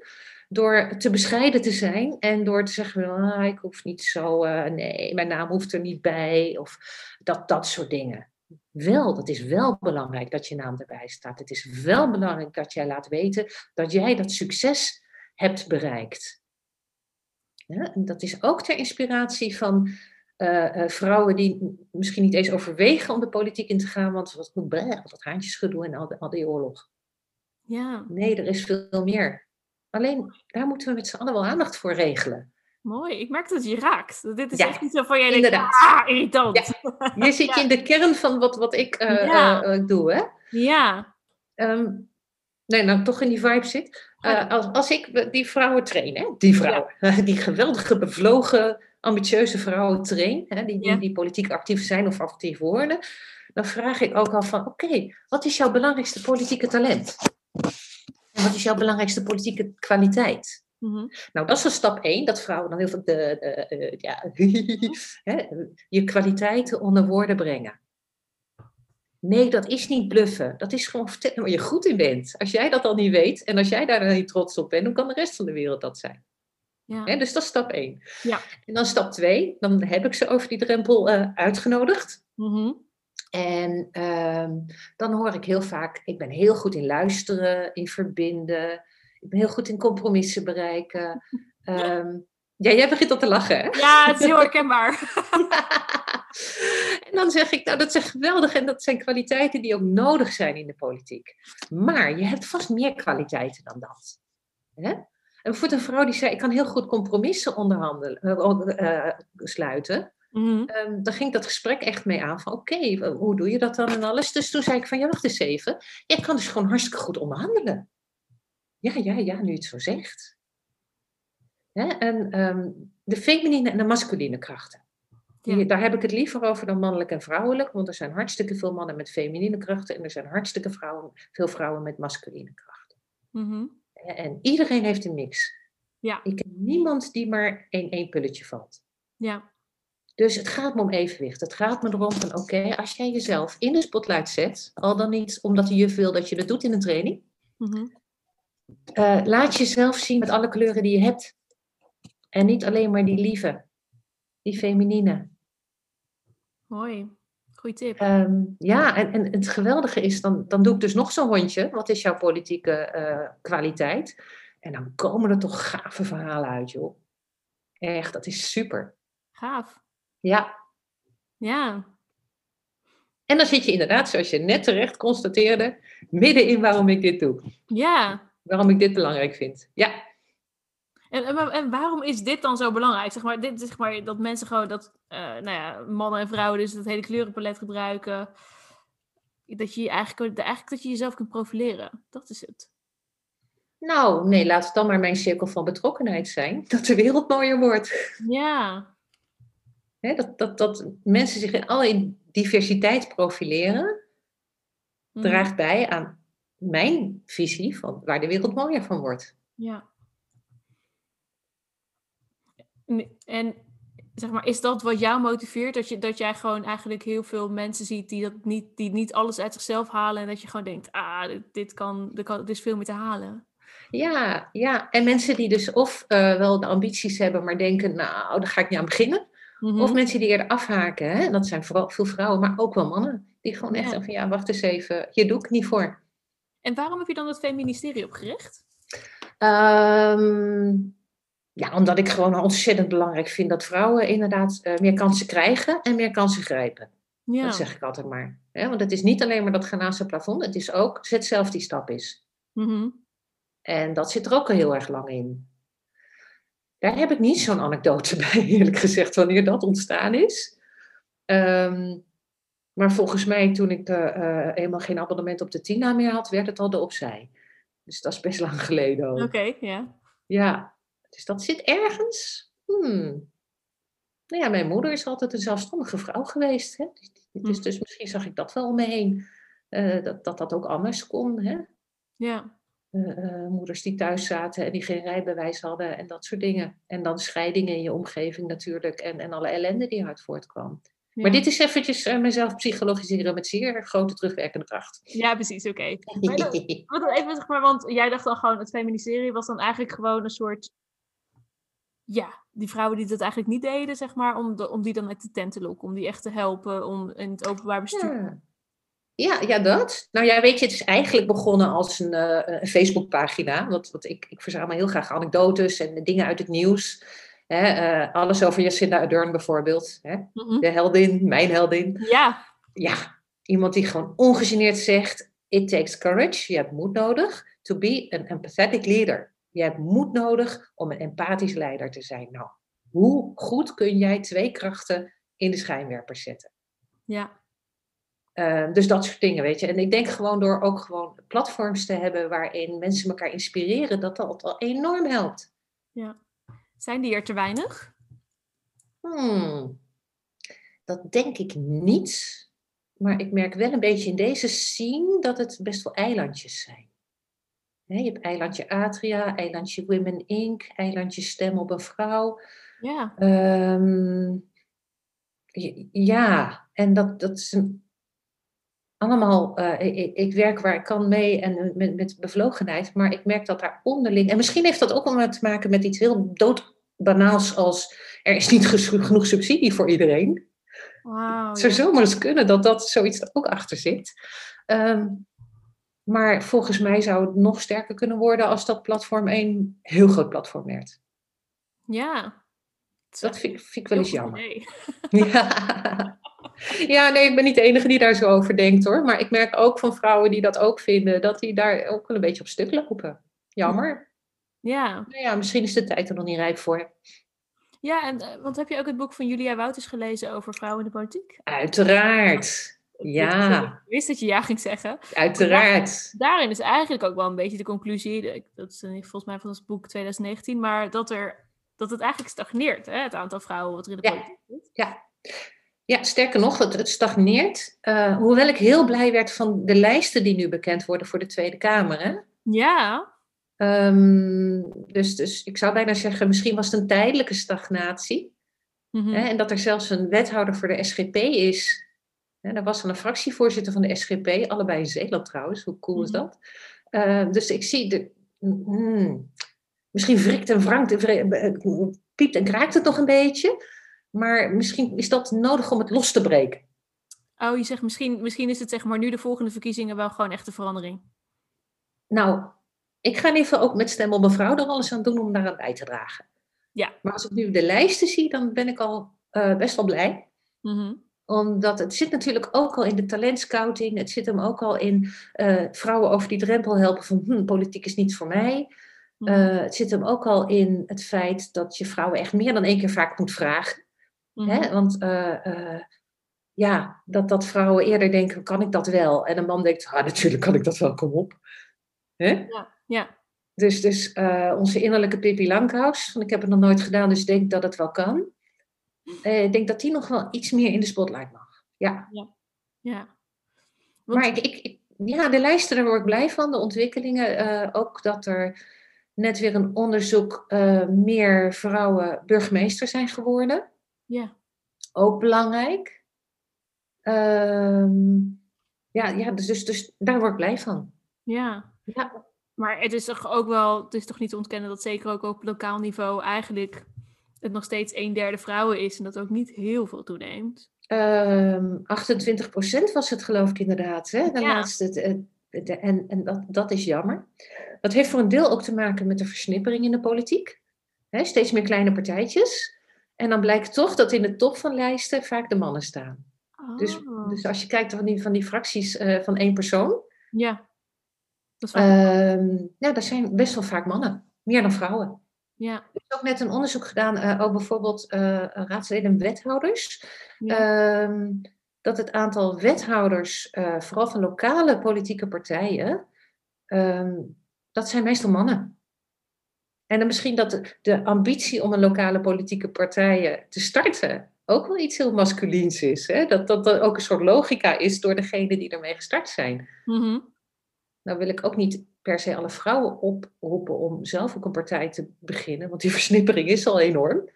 Door te bescheiden te zijn en door te zeggen: ah, ik hoef niet zo, eh, nee, mijn naam hoeft er niet bij. Of dat, dat soort dingen. Wel, het is wel belangrijk dat je naam erbij staat. Het is wel belangrijk dat jij laat weten dat jij dat succes hebt bereikt. Ja, en dat is ook ter inspiratie van eh, eh, vrouwen die misschien niet eens overwegen om de politiek in te gaan, want wat, wat dat haantjesgedoe en al, de- al die oorlog. ja, Nee, er is veel meer. Alleen, daar moeten we met z'n allen wel aandacht voor regelen. mooi. Ik merk dat je raakt. Dit is Ja, echt niet zo van jij denkt, ah, irritant. Hier zit je in de kern van wat, wat ik eh, Ja. eh, eh, doe, hè? Ja, Ehm, nee, nou toch in die vibe zit. Eh, als, als ik die vrouwen train, hè, die vrouwen, die geweldige, bevlogen, ambitieuze vrouwen train, hè, die, die, Ja. die politiek actief zijn of actief worden, dan vraag ik ook al van, oké, wat is jouw belangrijkste politieke talent? En wat is jouw belangrijkste politieke kwaliteit? mhm. Nou, dat is een stap één, dat vrouwen dan heel veel de, de, eh, ja, hè, je kwaliteiten onder woorden brengen. Nee, dat is niet bluffen. Dat is gewoon vertellen waar je goed in bent. Als jij dat al niet weet en als jij daar dan niet trots op bent, hoe kan de rest van de wereld dat zijn? ja. Hè, dus dat is stap één. Ja. En dan stap twee, dan heb ik ze over die drempel eh, uitgenodigd. Mhm. En ehm, dan hoor ik heel vaak, ik ben heel goed in luisteren, in verbinden. Ik ben heel goed in compromissen bereiken. Ehm, ja, jij begint al te lachen, hè? ja, het is heel herkenbaar. En dan zeg ik, nou, dat zijn geweldig en dat zijn kwaliteiten die ook nodig zijn in de politiek. Maar je hebt vast meer kwaliteiten dan dat. Hè? En bijvoorbeeld een vrouw die zei, ik kan heel goed compromissen onderhandelen, eh, eh, sluiten. Mhm. Ehm, daar ging dat gesprek echt mee aan van, oké, hoe doe je dat dan en alles? Dus toen zei ik van, ja, wacht eens even. Ik kan dus gewoon hartstikke goed onderhandelen. Ja, ja, ja, nu je het zo zegt. Hè? En ehm, de feminine en de masculine krachten. Die- Ja. Daar heb ik het liever over dan mannelijk en vrouwelijk, want er zijn hartstikke veel mannen met feminine krachten en er zijn hartstikke vrouwen, veel vrouwen met masculine krachten. Mhm. En iedereen heeft een mix. Ja. Ik ken niemand die maar in één pulletje valt. Ja, Dus het gaat me om evenwicht. Het gaat me erom van, oké, als jij jezelf in de spotlight zet, al dan niet omdat de juf wil dat je dat doet in een training, Mhm. eh, laat jezelf zien met alle kleuren die je hebt. En niet alleen maar die lieve, die feminine. mooi. Goeie tip. Ehm, ja, en, en het geweldige is, dan, dan doe ik dus nog zo'n rondje. Wat is jouw politieke eh, kwaliteit? En dan komen er toch gave verhalen uit, joh. Echt, dat is super. Gaaf. Ja, Ja, en dan zit je inderdaad, zoals je net terecht constateerde, midden in waarom ik dit doe. ja. Waarom ik dit belangrijk vind. Ja, En, en, en waarom is dit dan zo belangrijk? Zeg maar, dit, zeg maar, dat mensen gewoon, dat eh, nou ja, mannen en vrouwen dus het hele kleurenpalet gebruiken. dat je je eigenlijk, eigenlijk dat je jezelf kunt profileren. Dat is het. Nou, nee, laat het dan maar mijn cirkel van betrokkenheid zijn. Dat de wereld mooier wordt. Ja. Dat, dat, dat mensen zich in alle diversiteit profileren, Mhm. draagt bij aan mijn visie van waar de wereld mooier van wordt. Ja. En- En zeg maar, is dat wat jou motiveert? Dat, je, dat jij gewoon eigenlijk heel veel mensen ziet die, dat niet, die niet alles uit zichzelf halen. En dat je gewoon denkt, ah, dit, dit kan, dit kan, er is veel meer te halen. Ja, ja. En mensen die dus of eh, wel de ambities hebben, maar denken, nou, daar ga ik niet aan beginnen. Mhm. Of mensen die eerder afhaken. Hè? En dat zijn vooral veel vrouwen, maar ook wel mannen. Die gewoon echt zeggen van, ja, wacht eens even, hier doe ik niet voor. En waarom heb je dan het feministerie opgericht? Ehm, ja, omdat ik gewoon ontzettend belangrijk vind dat vrouwen inderdaad eh, meer kansen krijgen en meer kansen grijpen. Ja. Dat zeg ik altijd maar. Hè? Want het is niet alleen maar dat het plafond, het is ook, zet zelf die stap is. Mhm. En dat zit er ook al heel erg lang in. Daar heb ik niet zo'n anekdote bij, eerlijk gezegd, wanneer dat ontstaan is. Ehm, maar volgens mij, toen ik eh, helemaal geen abonnement op de Tina meer had, werd het al de opzij. Dus dat is best lang geleden ook. Oké, ja. Ja, dus dat zit ergens. Hmm. Nou ja, mijn moeder is altijd een zelfstandige vrouw geweest. Hè? Dus, Mhm. dus misschien zag ik dat wel om me heen. eh, dat, dat dat ook anders kon. Hè? Ja. Eh, eh, moeders die thuis zaten en die geen rijbewijs hadden en dat soort dingen. En dan scheidingen in je omgeving natuurlijk en, en alle ellende die uit voortkwam. Ja. Maar dit is eventjes eh, mezelf psychologiseren met zeer grote terugwerkende kracht. Ja, precies, oké. Dan even, zeg maar, want jij dacht dan gewoon, het feministerie was dan eigenlijk gewoon een soort, ja, die vrouwen die dat eigenlijk niet deden, zeg maar, om, de, om die dan uit de tent te lokken, om die echt te helpen, om in het openbaar bestuur. Ja. Ja, ja, dat. Nou ja, weet je, het is eigenlijk begonnen als een, eh, een Facebookpagina. Want, want ik, ik verzamel heel graag anekdotes en dingen uit het nieuws. Hè, eh, alles over Jacinda Ardern bijvoorbeeld. Hè? De heldin, mijn heldin. Ja, Ja, iemand die gewoon ongegeneerd zegt: It takes courage. Je hebt moed nodig to be an empathetic leader. Je hebt moed nodig om een empathisch leider te zijn. Nou, hoe goed kun jij twee krachten in de schijnwerpers zetten? ja, Uh, dus dat soort dingen, weet je. En ik denk gewoon door ook gewoon platforms te hebben waarin mensen elkaar inspireren, dat dat al enorm helpt. ja. Zijn die er te weinig? Hmm, dat denk ik niet. Maar ik merk wel een beetje in deze scene dat het best wel eilandjes zijn. Je hebt eilandje Atria, eilandje Women Inc., eilandje Stem op een Vrouw. Ja, Ehm, ja, en dat, dat is een- allemaal. eh, ik, ik werk waar ik kan mee en met, met bevlogenheid, maar ik merk dat daar onderling. En misschien heeft dat ook wel te maken met iets heel doodbanaals als er is niet genoeg subsidie voor iedereen. wauw. Het zou ja. zomaar eens kunnen dat dat zoiets er ook achter zit. Ehm, maar volgens mij zou het nog sterker kunnen worden als dat platform een heel groot platform werd. Ja. Dat vind, ik- vind ik wel eens jammer. Ja. Ja, nee, ik ben niet de enige die daar zo over denkt hoor. Maar ik merk ook van vrouwen die dat ook vinden, dat die daar ook wel een beetje op stuk lopen. Jammer. Ja, Nou ja, misschien is de tijd er nog niet rijp voor. ja en, eh, want heb je ook het boek van Julia Wouters gelezen over vrouwen in de politiek? Uiteraard. Ja, Ik wist dat je ja ging zeggen. uiteraard. Daarin is eigenlijk ook wel een beetje de conclusie, dat is volgens mij van het boek 2019, maar dat, er, dat het eigenlijk stagneert, hè, het aantal vrouwen wat er in de Ja. politiek zit. Ja. Ja, sterker nog, het, het stagneert. Eh, hoewel ik heel blij werd van de lijsten die nu bekend worden voor de Tweede Kamer. Hè? Ja, Ehm, dus, dus ik zou bijna zeggen, misschien was het een tijdelijke stagnatie. mhm. Hè, en dat er zelfs een wethouder voor de SGP is. Hè, er was dan een fractievoorzitter van de SGP, allebei in Zeeland trouwens. Hoe cool is Mhm. dat? Eh, dus ik zie, de, mm, misschien wrikt en wrangt, eh, piept en kraakt het nog een beetje. Maar misschien is dat nodig om het los te breken. Oh, je zegt misschien, misschien is het zeg maar nu de volgende verkiezingen wel gewoon echt een verandering. Nou, ik ga in ieder geval ook met Stem op mevrouw er alles aan doen om daaraan bij te dragen. Ja. Maar als ik nu de lijsten zie, dan ben ik al eh, best wel blij. Mhm. Omdat het zit natuurlijk ook al in de talentscouting. Het zit hem ook al in eh, vrouwen over die drempel helpen van hm, politiek is niet voor mij. Mhm. Eh, het zit hem ook al in het feit dat je vrouwen echt meer dan één keer vaak moet vragen. Mhm. Hè? Want eh, eh, ja, dat, dat vrouwen eerder denken, kan ik dat wel? En een man denkt, ah, natuurlijk kan ik dat wel, kom op. Hè? Ja, ja. Dus, dus eh, onze innerlijke Pippi Langkous, van ik heb het nog nooit gedaan, dus ik denk dat het wel kan. Eh, ik denk dat die nog wel iets meer in de spotlight mag. Ja. ja. Want- Maar ik, ik, ik- ja, de lijsten, daar word ik blij van. De ontwikkelingen. ook dat er net weer een onderzoek meer vrouwen burgemeester zijn geworden. Ja. Ook belangrijk. Ehm, ja, ja dus, dus, dus daar word ik blij van. ja. Ja. Maar het is toch ook wel, het is toch niet te ontkennen dat zeker ook op lokaal niveau eigenlijk het nog steeds een derde vrouwen is en dat ook niet heel veel toeneemt. Ehm 28% was het geloof ik inderdaad. Hè? De Ja. laatste, de- de- en en dat, dat is jammer. Dat heeft voor een deel ook te maken met de versnippering in de politiek. Steeds meer kleine partijtjes. En dan blijkt toch dat in de top van lijsten vaak de mannen staan. Dus, Oh. dus als je kijkt van die, van die fracties eh, van één persoon. ja. Dat ehm ja, dat zijn best wel vaak mannen. Meer dan vrouwen. ja. Er is ook net een onderzoek gedaan, eh, ook bijvoorbeeld eh, raadsleden en wethouders. Ja. Ehm, dat het aantal wethouders, vooral van lokale politieke partijen, ehm, dat zijn meestal mannen. En dan misschien dat de, de ambitie om een lokale politieke partijen te starten ook wel iets heel masculiens is. Hè? Dat, dat er ook een soort logica is door degenen die ermee gestart zijn. Mhm. Nou wil ik ook niet per se alle vrouwen oproepen om zelf ook een partij te beginnen, want die versnippering is al enorm.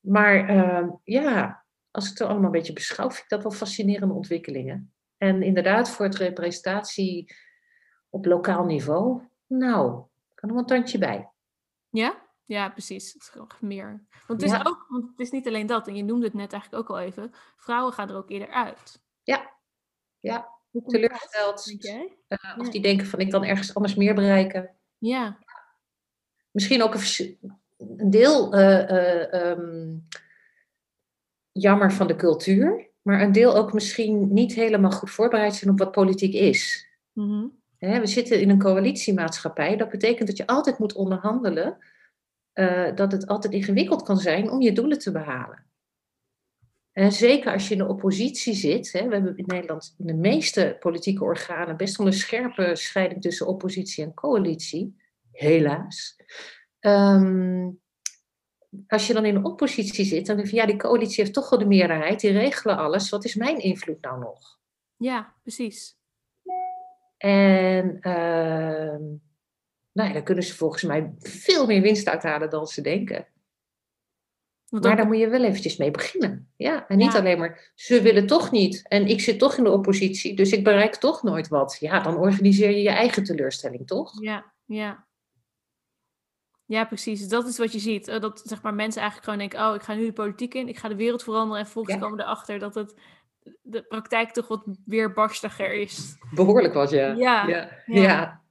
Maar ehm, ja, als ik het allemaal een beetje beschouw, vind ik dat wel fascinerende ontwikkelingen. En inderdaad, voor het representatie op lokaal niveau, nou, een tandje bij. Ja? Ja, precies. Het is meer. Want het, is Ja. ook, want het is niet alleen dat, en je noemde het net eigenlijk ook al even, vrouwen gaan er ook eerder uit. Ja, ja teleurgesteld. eh, of Ja. die denken van ik kan ergens anders meer bereiken. Ja, misschien ook een deel eh, eh, ehm, jammer van de cultuur, maar een deel ook misschien niet helemaal goed voorbereid zijn op wat politiek is. Mhm. Hè, we zitten in een coalitiemaatschappij. Dat betekent dat je altijd moet onderhandelen. eh, dat het altijd ingewikkeld kan zijn om je doelen te behalen. En zeker als je in de oppositie zit. Hè, we hebben in Nederland in de meeste politieke organen best wel een scherpe scheiding tussen oppositie en coalitie. Helaas. Ehm, als je dan in de oppositie zit, dan denk je, ja, die coalitie heeft toch wel de meerderheid, die regelen alles. Wat is mijn invloed nou nog? ja, precies. En ehm, nou ja, daar kunnen ze volgens mij veel meer winst uithalen dan ze denken. Want Maar daar moet je wel eventjes mee beginnen. Ja, en niet Ja. alleen maar, ze willen toch niet. En ik zit toch in de oppositie, dus ik bereik toch nooit wat. Ja, dan organiseer je je eigen teleurstelling, toch? Ja, ja. Ja, precies. Dat is wat je ziet. Eh, Dat zeg maar, mensen eigenlijk gewoon denken: oh, ik ga nu de politiek in, ik ga de wereld veranderen. En vervolgens Ja. komen erachter dat het de praktijk toch wat weerbarstiger is. Behoorlijk wat, ja. Ja, ja. ja. ja.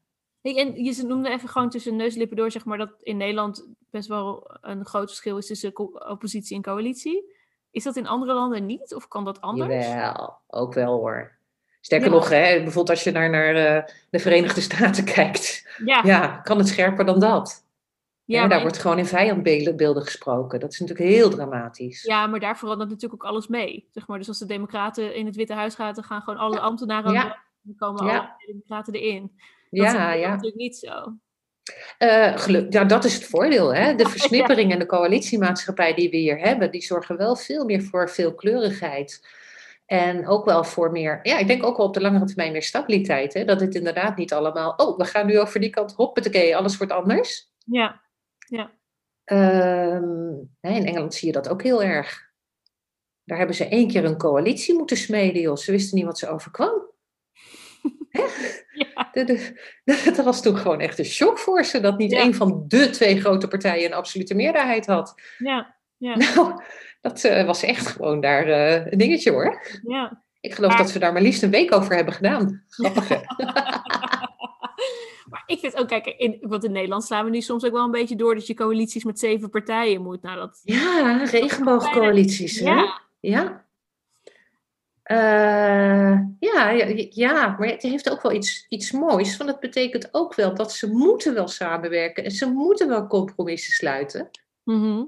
Hey, en je noemde even gewoon tussen neus en lippen door, zeg maar, dat in Nederland best wel een groot verschil is tussen oppositie en coalitie. Is dat in andere landen niet? Of kan dat anders? Jawel, ook wel hoor. Sterker Ja. nog, hè, bijvoorbeeld als je naar, naar eh, de Verenigde Staten kijkt. Ja, kan het scherper dan dat? Ja, daar wordt gewoon in vijandbeelden gesproken. Dat is natuurlijk heel dramatisch. ja, maar daar verandert natuurlijk ook alles mee. Zeg maar. Dus als de Democraten in het Witte Huis gaan, dan gaan gewoon alle ambtenaren Ja. Dan komen Ja. alle Democraten erin. Dat is ja, ja. natuurlijk niet zo. Eh, geluk, ja, dat is het voordeel. Hè? De versnippering en de coalitiemaatschappij die we hier hebben, die zorgen wel veel meer voor veelkleurigheid. En ook wel voor meer, ja, ik denk ook wel op de langere termijn meer stabiliteit. Hè? Dat het inderdaad niet allemaal, oh, we gaan nu over die kant, hoppatee, alles wordt anders. Ja, Ehm, hè, in Engeland zie je dat ook heel erg. Daar hebben ze één keer een coalitie moeten smeden, joh. Ze wisten niet wat ze overkwam. Ja, De- de- dat was toen gewoon echt een shock voor ze, dat niet Ja. één van de twee grote partijen een absolute meerderheid had. ja, ja, Nou, dat eh, was echt gewoon daar eh, een dingetje hoor. ja. Ik geloof Maar- dat ze daar maar liefst een week over hebben gedaan. Grappig? Maar ik vind ook, kijk, in, want in Nederland slaan we nu soms ook wel een beetje door dat je coalities met zeven partijen moet. Nou, dat, Ja, regenboogcoalities hè? ja, Ja. Eh, ja, ja, ja, maar het heeft ook wel iets, iets moois. Want het betekent ook wel dat ze moeten wel samenwerken. En ze moeten wel compromissen sluiten. Mhm.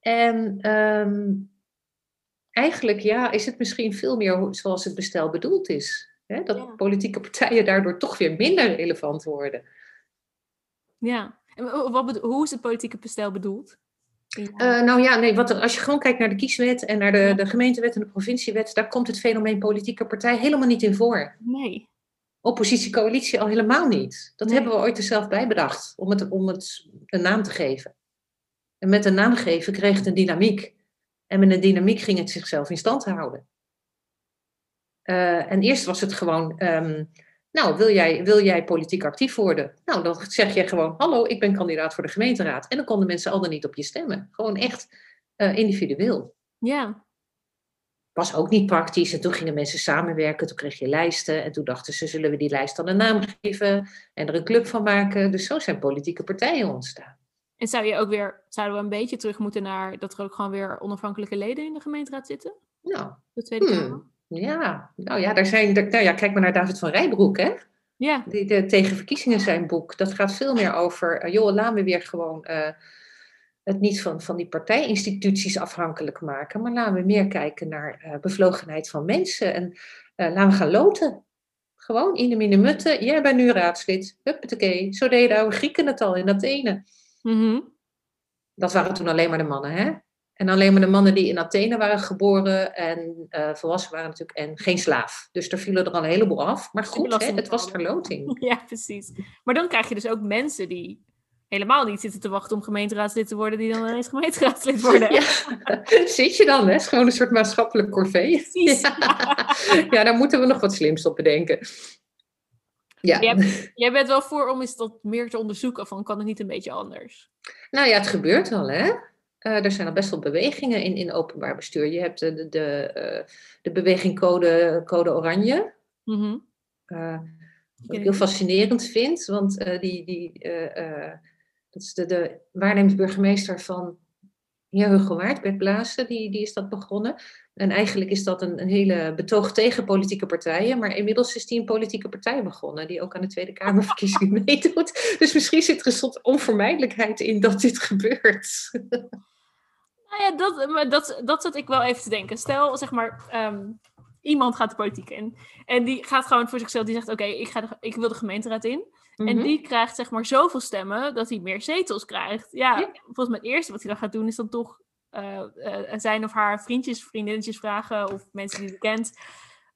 En ehm, eigenlijk ja, is het misschien veel meer zoals het bestel bedoeld is. Hè? Dat Ja. politieke partijen daardoor toch weer minder relevant worden. Ja. En wa- wat hoe is het politieke bestel bedoeld? Ja. Eh, nou ja, nee, wat er, als je gewoon kijkt naar de kieswet en naar de, de gemeentewet en de provinciewet, daar komt het fenomeen politieke partij helemaal niet in voor. nee. Oppositie-coalitie al helemaal niet. Dat Nee. hebben we ooit er zelf bij bedacht, om het, om het een naam te geven. En met een naam geven kreeg het een dynamiek. En met een dynamiek ging het zichzelf in stand houden. Eh, en eerst was het gewoon, ehm, nou, wil jij, wil jij politiek actief worden? Nou, dan zeg je gewoon, hallo, ik ben kandidaat voor de gemeenteraad. En dan konden mensen al dan niet op je stemmen. Gewoon echt eh, individueel. Ja. Was ook niet praktisch. En toen gingen mensen samenwerken. Toen kreeg je lijsten. En toen dachten ze, zullen we die lijst dan een naam geven? En er een club van maken. Dus zo zijn politieke partijen ontstaan. En zou je ook weer, zouden we een beetje terug moeten naar dat er ook gewoon weer onafhankelijke leden in de gemeenteraad zitten? Nou, De Tweede Hmm. Kamer? Ja. Nou ja, daar zijn, daar- nou ja, kijk maar naar David van Rijbroek, hè? Ja. Die, de Tegen Verkiezingen zijn boek. Dat gaat veel meer over, eh, joh, laten we weer gewoon eh, het niet van, van die partijinstituties afhankelijk maken. Maar laten we meer kijken naar eh, bevlogenheid van mensen. En laten we gaan loten. Gewoon in de minnemutten. Jij bent nu raadslid. Huppatee. Zo deden de oude Grieken het al in Athene. Mhm. Dat waren toen alleen maar de mannen, hè? En alleen maar de mannen die in Athene waren geboren en eh, volwassen waren natuurlijk. En geen slaaf. Dus er vielen er al een heleboel af. Maar goed, hè, het was verloting. Ja, precies. Maar dan krijg je dus ook mensen die helemaal niet zitten te wachten om gemeenteraadslid te worden, die dan ineens gemeenteraadslid worden. Ja, zit je dan, hè? Het is gewoon een soort maatschappelijk corvée. Precies. Ja. ja, daar moeten we nog wat slims op bedenken. Ja, Jij, jij bent wel voor om eens dat meer te onderzoeken van kan het niet een beetje anders? nou ja, het gebeurt al, hè? Eh, er zijn al best wel bewegingen in, in openbaar bestuur. Je hebt de, de, de, eh, de beweging Code, Code Oranje. Mhm. eh, wat ik heel fascinerend vind, want eh, die, die, eh, eh, dat is de, de waarnemend burgemeester van Heer Hugo Waard, Bert Blazen, die, die is dat begonnen. En eigenlijk is dat een, een hele betoog tegen politieke partijen, maar inmiddels is die een politieke partij begonnen, die ook aan de Tweede Kamerverkiezingen meedoet. Dus misschien zit er een soort onvermijdelijkheid in dat dit gebeurt. Nou ja, dat, dat, dat zat ik wel even te denken. Stel, zeg maar, ehm, iemand gaat de politiek in. En die gaat gewoon voor zichzelf, die zegt, oké, ik ga ik wil de gemeenteraad in. En Mhm. die krijgt zeg maar zoveel stemmen dat hij meer zetels krijgt. Ja, Ja. volgens mij het eerste wat hij dan gaat doen is dan toch eh, eh, zijn of haar vriendjes, vriendinnetjes vragen of mensen die hij kent.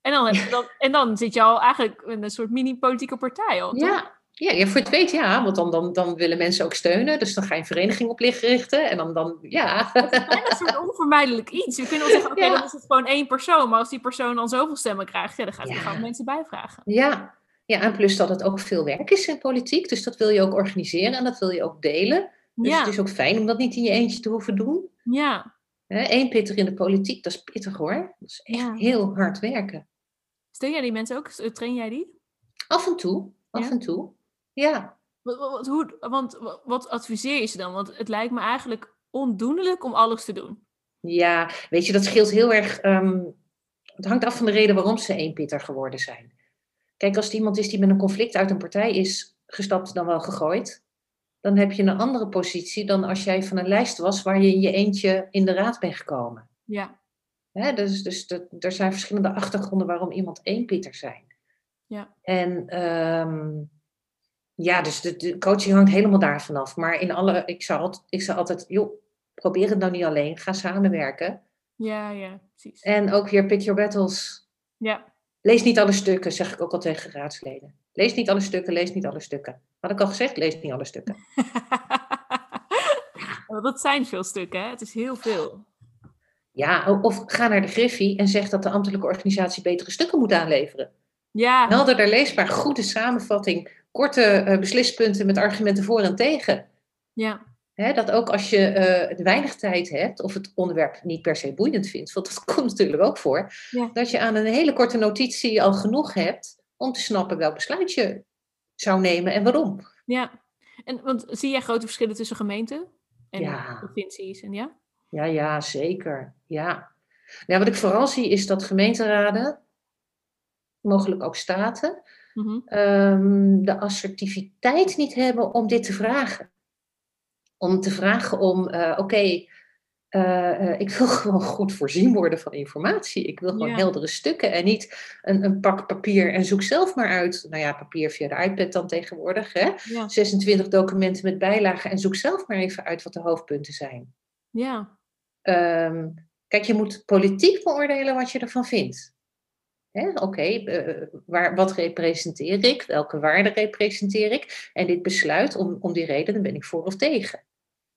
En dan, heb je dan, en dan zit je al eigenlijk in een soort mini-politieke partij al, toch? Ja, ja, voor het weet ja, want dan, dan, dan willen mensen ook steunen. Dus dan ga je een vereniging op licht richten en dan, dan ja. Bijna een soort onvermijdelijk iets. Je kunt wel zeggen, oké, Ja. dan is het gewoon één persoon. Maar als die persoon dan zoveel stemmen krijgt, ja, dan gaat hij Ja. gewoon mensen bijvragen. Ja. Ja, en plus dat het ook veel werk is in politiek. Dus dat wil je ook organiseren en dat wil je ook delen. Dus ja, het is ook fijn om dat niet in je eentje te hoeven doen. ja, Eén pitter in de politiek, dat is pittig hoor. Dat is echt Ja. heel hard werken. Steun jij die mensen ook? Train jij die? Af en toe, af Ja? en toe. Ja, Wat, hoe, want wat, wat adviseer je ze dan? Want het lijkt me eigenlijk ondoenlijk om alles te doen. ja, weet je, dat scheelt heel erg. ehm, het hangt af van de reden waarom ze één pitter geworden zijn. Kijk, als het iemand is die met een conflict uit een partij is gestapt, dan wel gegooid. Dan heb je een andere positie dan als jij van een lijst was waar je in je eentje in de raad bent gekomen. Ja, Hè, dus dus er zijn verschillende achtergronden waarom iemand één Pieter zijn. Ja. En ehm, ja, dus de, de coaching hangt helemaal daarvan af. Maar in alle, ik zou altijd, ik zou altijd joh, probeer het nou niet alleen. Ga samenwerken. ja, ja, precies. En ook weer pick your battles. Ja, Lees niet alle stukken, zeg ik ook al tegen raadsleden. Lees niet alle stukken, lees niet alle stukken. Had ik al gezegd, lees niet alle stukken. Dat zijn veel stukken, hè? Het is heel veel. Ja, of ga naar de Griffie en zeg dat de ambtelijke organisatie betere stukken moet aanleveren. Ja, Helderder leesbaar, goede samenvatting, korte eh, beslispunten met argumenten voor en tegen. ja, Dat ook als je eh, weinig tijd hebt of het onderwerp niet per se boeiend vindt, want dat komt natuurlijk ook voor, Ja. dat je aan een hele korte notitie al genoeg hebt om te snappen welk besluit je zou nemen en waarom. ja. En want zie jij grote verschillen tussen gemeenten en Ja. provincies? En ja? Ja, ja, zeker. Ja. ja, wat ik vooral zie is dat gemeenteraden, mogelijk ook staten, Mhm. ehm, de assertiviteit niet hebben om dit te vragen. Om te vragen om, eh, oké, eh, eh, ik wil gewoon goed voorzien worden van informatie. Ik wil gewoon Ja. heldere stukken en niet een, een pak papier en zoek zelf maar uit. Nou ja, papier via de iPad dan tegenwoordig. Hè? Ja. 26 documenten met bijlagen en zoek zelf maar even uit wat de hoofdpunten zijn. Ja. Ehm, kijk, je moet politiek beoordelen wat je ervan vindt. Oké, eh, waar- wat representeer ik? Welke waarden representeer ik? En dit besluit, om, om die reden, ben ik voor of tegen.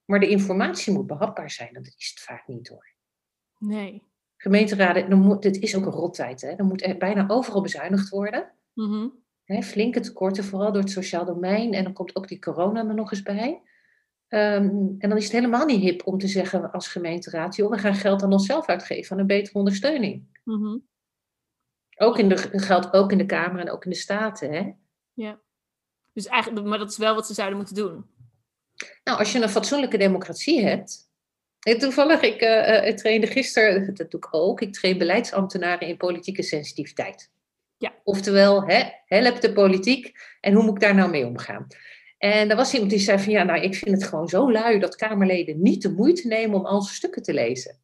Maar de informatie moet behapbaar zijn, dat is het vaak niet hoor. Nee. Gemeenteraden, dan moet, dit is ook een rottijd, hè? dan moet er bijna overal bezuinigd worden. Mhm. Hè, flinke tekorten, vooral door het sociaal domein. En dan komt ook die corona er nog eens bij. Ehm, en dan is het helemaal niet hip om te zeggen als gemeenteraad, joh, we gaan geld aan onszelf uitgeven, aan een betere ondersteuning. Mhm. Ook in de, geldt ook in de Kamer en ook in de Staten. Hè? Ja. Dus eigenlijk, maar dat is wel wat ze zouden moeten doen. Nou, als je een fatsoenlijke democratie hebt. En toevallig, ik eh, eh, trainde gisteren, dat doe ik ook, ik train beleidsambtenaren in politieke sensitiviteit. Ja. Oftewel, hè, help de politiek en hoe moet ik daar nou mee omgaan? En er was iemand die zei van ja, nou ik vind het gewoon zo lui dat Kamerleden niet de moeite nemen om al zijn stukken te lezen.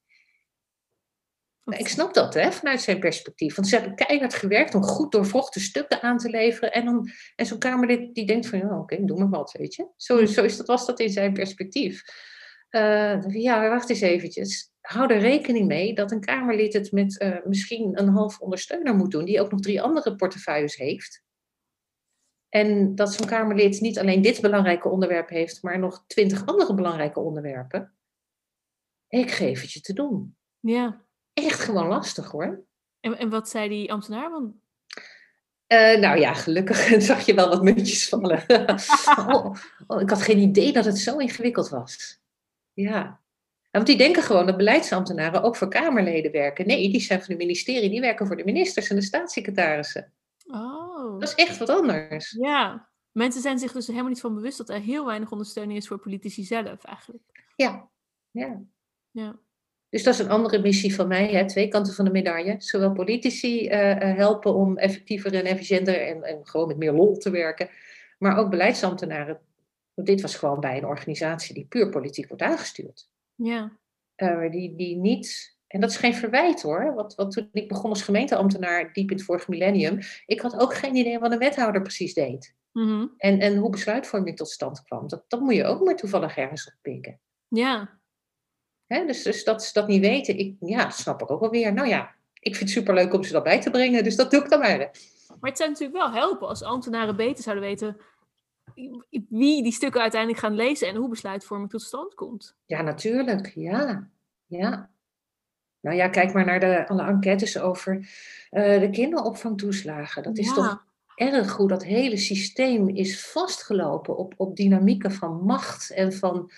Nou, ik snap dat hè, vanuit zijn perspectief. Want ze hebben keihard gewerkt om goed doorvrochte stukken aan te leveren. En, dan, en zo'n Kamerlid die denkt van ja, oké, doe maar wat, weet je. Zo, zo is dat, was dat in zijn perspectief. Eh, ja, wacht eens eventjes. Hou er rekening mee dat een Kamerlid het met eh, misschien een half ondersteuner moet doen, die ook nog drie andere portefeuilles heeft. En dat zo'n Kamerlid niet alleen dit belangrijke onderwerp heeft, maar nog twintig andere belangrijke onderwerpen. Ik geef het je te doen. Ja. Echt gewoon lastig hoor. En, en wat zei die ambtenaar? Want... Eh, nou ja, gelukkig zag je wel wat muntjes vallen. oh, oh, ik had geen idee dat het zo ingewikkeld was. Ja. Want die denken gewoon dat beleidsambtenaren ook voor Kamerleden werken. Nee, die zijn van het ministerie, die werken voor de ministers en de staatssecretarissen. Oh. Dat is echt wat anders. Ja. Mensen zijn zich dus helemaal niet van bewust dat er heel weinig ondersteuning is voor politici zelf eigenlijk. Ja, ja. Ja. Dus dat is een andere missie van mij, hè? twee kanten van de medaille. Zowel politici eh, eh, helpen om effectiever en efficiënter en, en gewoon met meer lol te werken, maar ook beleidsambtenaren. Want dit was gewoon bij een organisatie die puur politiek wordt aangestuurd. Ja. Eh, die, die niet, en dat is geen verwijt hoor, want, want toen ik begon als gemeenteambtenaar diep in het vorige millennium, ik had ook geen idee wat een wethouder precies deed. Mhm. En, en hoe besluitvorming tot stand kwam. Dat, dat moet je ook maar toevallig ergens oppikken. Ja. Hè, dus, dus dat ze dat niet weten, ik, ja, dat snap ik ook wel weer. Nou ja, ik vind het superleuk om ze dat bij te brengen, dus dat doe ik dan maar. Maar het zou natuurlijk wel helpen als ambtenaren beter zouden weten wie die stukken uiteindelijk gaan lezen en hoe besluitvorming tot stand komt. Ja, natuurlijk, ja. ja. Nou ja, kijk maar naar de, alle enquêtes over eh, de kinderopvangtoeslagen. Dat is Ja. toch erg hoe dat hele systeem is vastgelopen op, op dynamieken van macht en van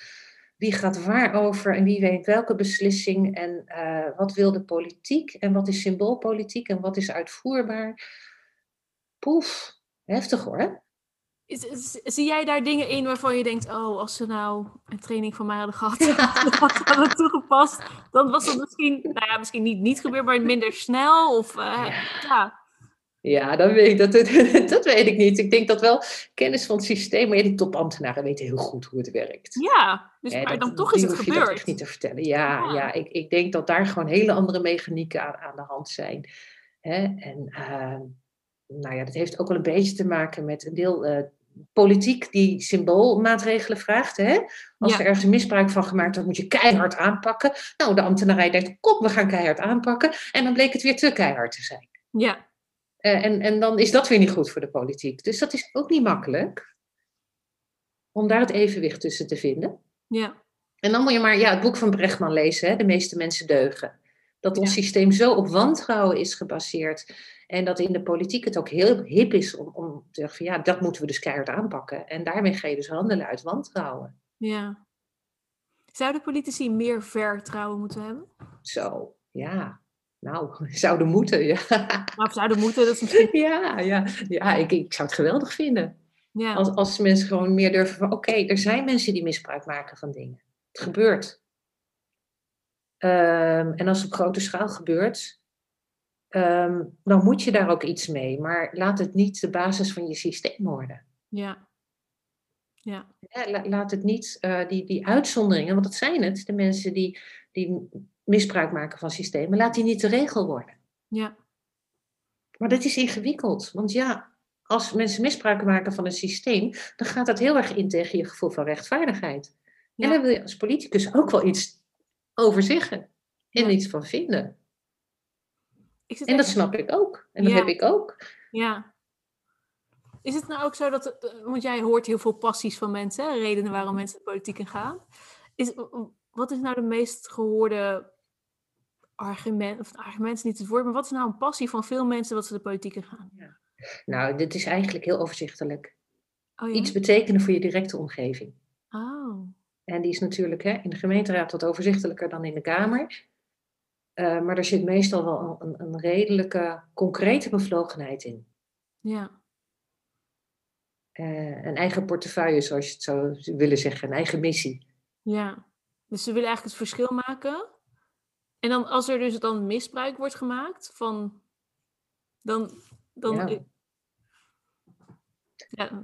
wie gaat waar over en wie weet welke beslissing en eh, wat wil de politiek en wat is symboolpolitiek en wat is uitvoerbaar. Poef, heftig hoor. Zie jij daar dingen in waarvan je denkt, oh, als ze nou een training van mij hadden gehad, dat hadden toegepast, dan was het misschien, nou ja, misschien niet, niet gebeurd, maar minder snel. Of, eh, ja. Ja, dat weet, ik, dat, dat, weet ik niet. Ik denk dat wel kennis van het systeem, maar ja, die topambtenaren weten heel goed hoe het werkt. ja, dus maar dat- dan toch is het hoef je dat gebeurd. echt niet te vertellen. Ja, Ja. ja. ik, ik denk dat daar gewoon hele andere mechanieken aan, aan de hand zijn. Hè? En eh, nou ja, dat heeft ook wel een beetje te maken met een deel eh, politiek die symboolmaatregelen vraagt. Hè? Als Ja. er ergens misbruik van gemaakt wordt, moet je keihard aanpakken. Nou, de ambtenarij denkt, kom, we gaan keihard aanpakken. En dan bleek het weer te keihard te zijn. Ja, en, en dan is dat weer niet goed voor de politiek. Dus dat is ook niet makkelijk. Om daar het evenwicht tussen te vinden. ja, En dan moet je maar ja, het boek van Brechtman lezen, hè? De meeste mensen deugen. Dat ons Ja. systeem zo op wantrouwen is gebaseerd. En dat in de politiek het ook heel hip is om, om te zeggen van ja, dat moeten we dus keihard aanpakken. En daarmee ga je dus handelen uit wantrouwen. ja. Zouden politici meer vertrouwen moeten hebben? Zo, ja. Nou, zouden moeten, ja. Of zouden moeten, dat is misschien... Ja, ja, ja ik, ik zou het geweldig vinden. Ja, Als, als mensen gewoon meer durven van, oké, er zijn mensen die misbruik maken van dingen. Het gebeurt. Ehm, en als het op grote schaal gebeurt, ehm, dan moet je daar ook iets mee. Maar laat het niet de basis van je systeem worden. ja. Ja. La- Laat het niet, eh, die, die uitzonderingen, want dat zijn het, de mensen die, die misbruik maken van systemen, laat die niet de regel worden. Ja. Maar dat is ingewikkeld, want ja, als mensen misbruik maken van een systeem, dan gaat dat heel erg in tegen je gevoel van rechtvaardigheid. Ja. En daar wil je als politicus ook wel iets over zeggen en Ja. iets van vinden. En dat snap ik ook. En dat heb ik ook. Ja. Is het nou ook zo dat, het- eh, want jij hoort heel veel passies van mensen, redenen waarom mensen de politiek in gaan. Is, wat is nou de meest gehoorde argument, of argument is niet het woord, maar wat is nou een passie van veel mensen dat ze de politiek in gaan? Nou, dit is eigenlijk heel overzichtelijk. Oh ja? Iets betekenen voor je directe omgeving. Oh, En die is natuurlijk hè, in de gemeenteraad wat overzichtelijker dan in de Kamer. Eh, maar er zit meestal wel een, een, een redelijke, concrete bevlogenheid in. ja. Eh, een eigen portefeuille, zoals je het zou willen zeggen, een eigen missie. Ja. Dus ze willen eigenlijk het verschil maken. En dan als er dus dan misbruik wordt gemaakt van, dan, dan Ja.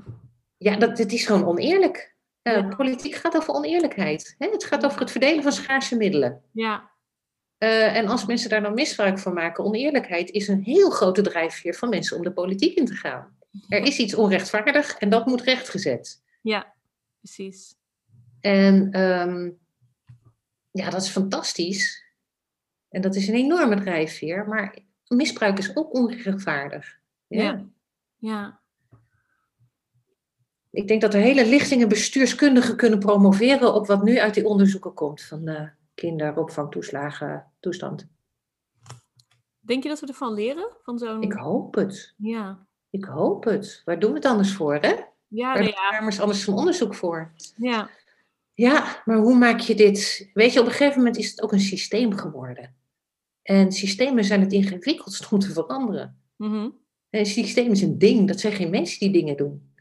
ja. dat, het is gewoon oneerlijk. Eh, Ja. Politiek gaat over oneerlijkheid. Hè? Het gaat over het verdelen van schaarse middelen. ja, Eh, en als mensen daar dan misbruik van maken, oneerlijkheid is een heel grote drijfveer van mensen om de politiek in te gaan. Er is iets onrechtvaardig en dat moet rechtgezet. ja, precies. En ehm, ja, dat is fantastisch. En dat is een enorme drijfveer, maar misbruik is ook onrechtvaardig. Ja. Ja. Ja, Ik denk dat er hele lichtingen bestuurskundigen kunnen promoveren op wat nu uit die onderzoeken komt van de kinderopvangtoeslagen toestand. Denk je dat we ervan leren? Van zo'n... Ik hoop het. Ja. Ik hoop het. Waar doen we het anders voor, hè? Ja, Waar nee, doen ja. Kamers anders van onderzoek voor? ja. Ja, maar hoe maak je dit? Weet je, op een gegeven moment is het ook een systeem geworden. En systemen zijn het ingewikkeldst om te veranderen. Mhm. En een systeem is een ding, dat zijn geen mensen die dingen doen.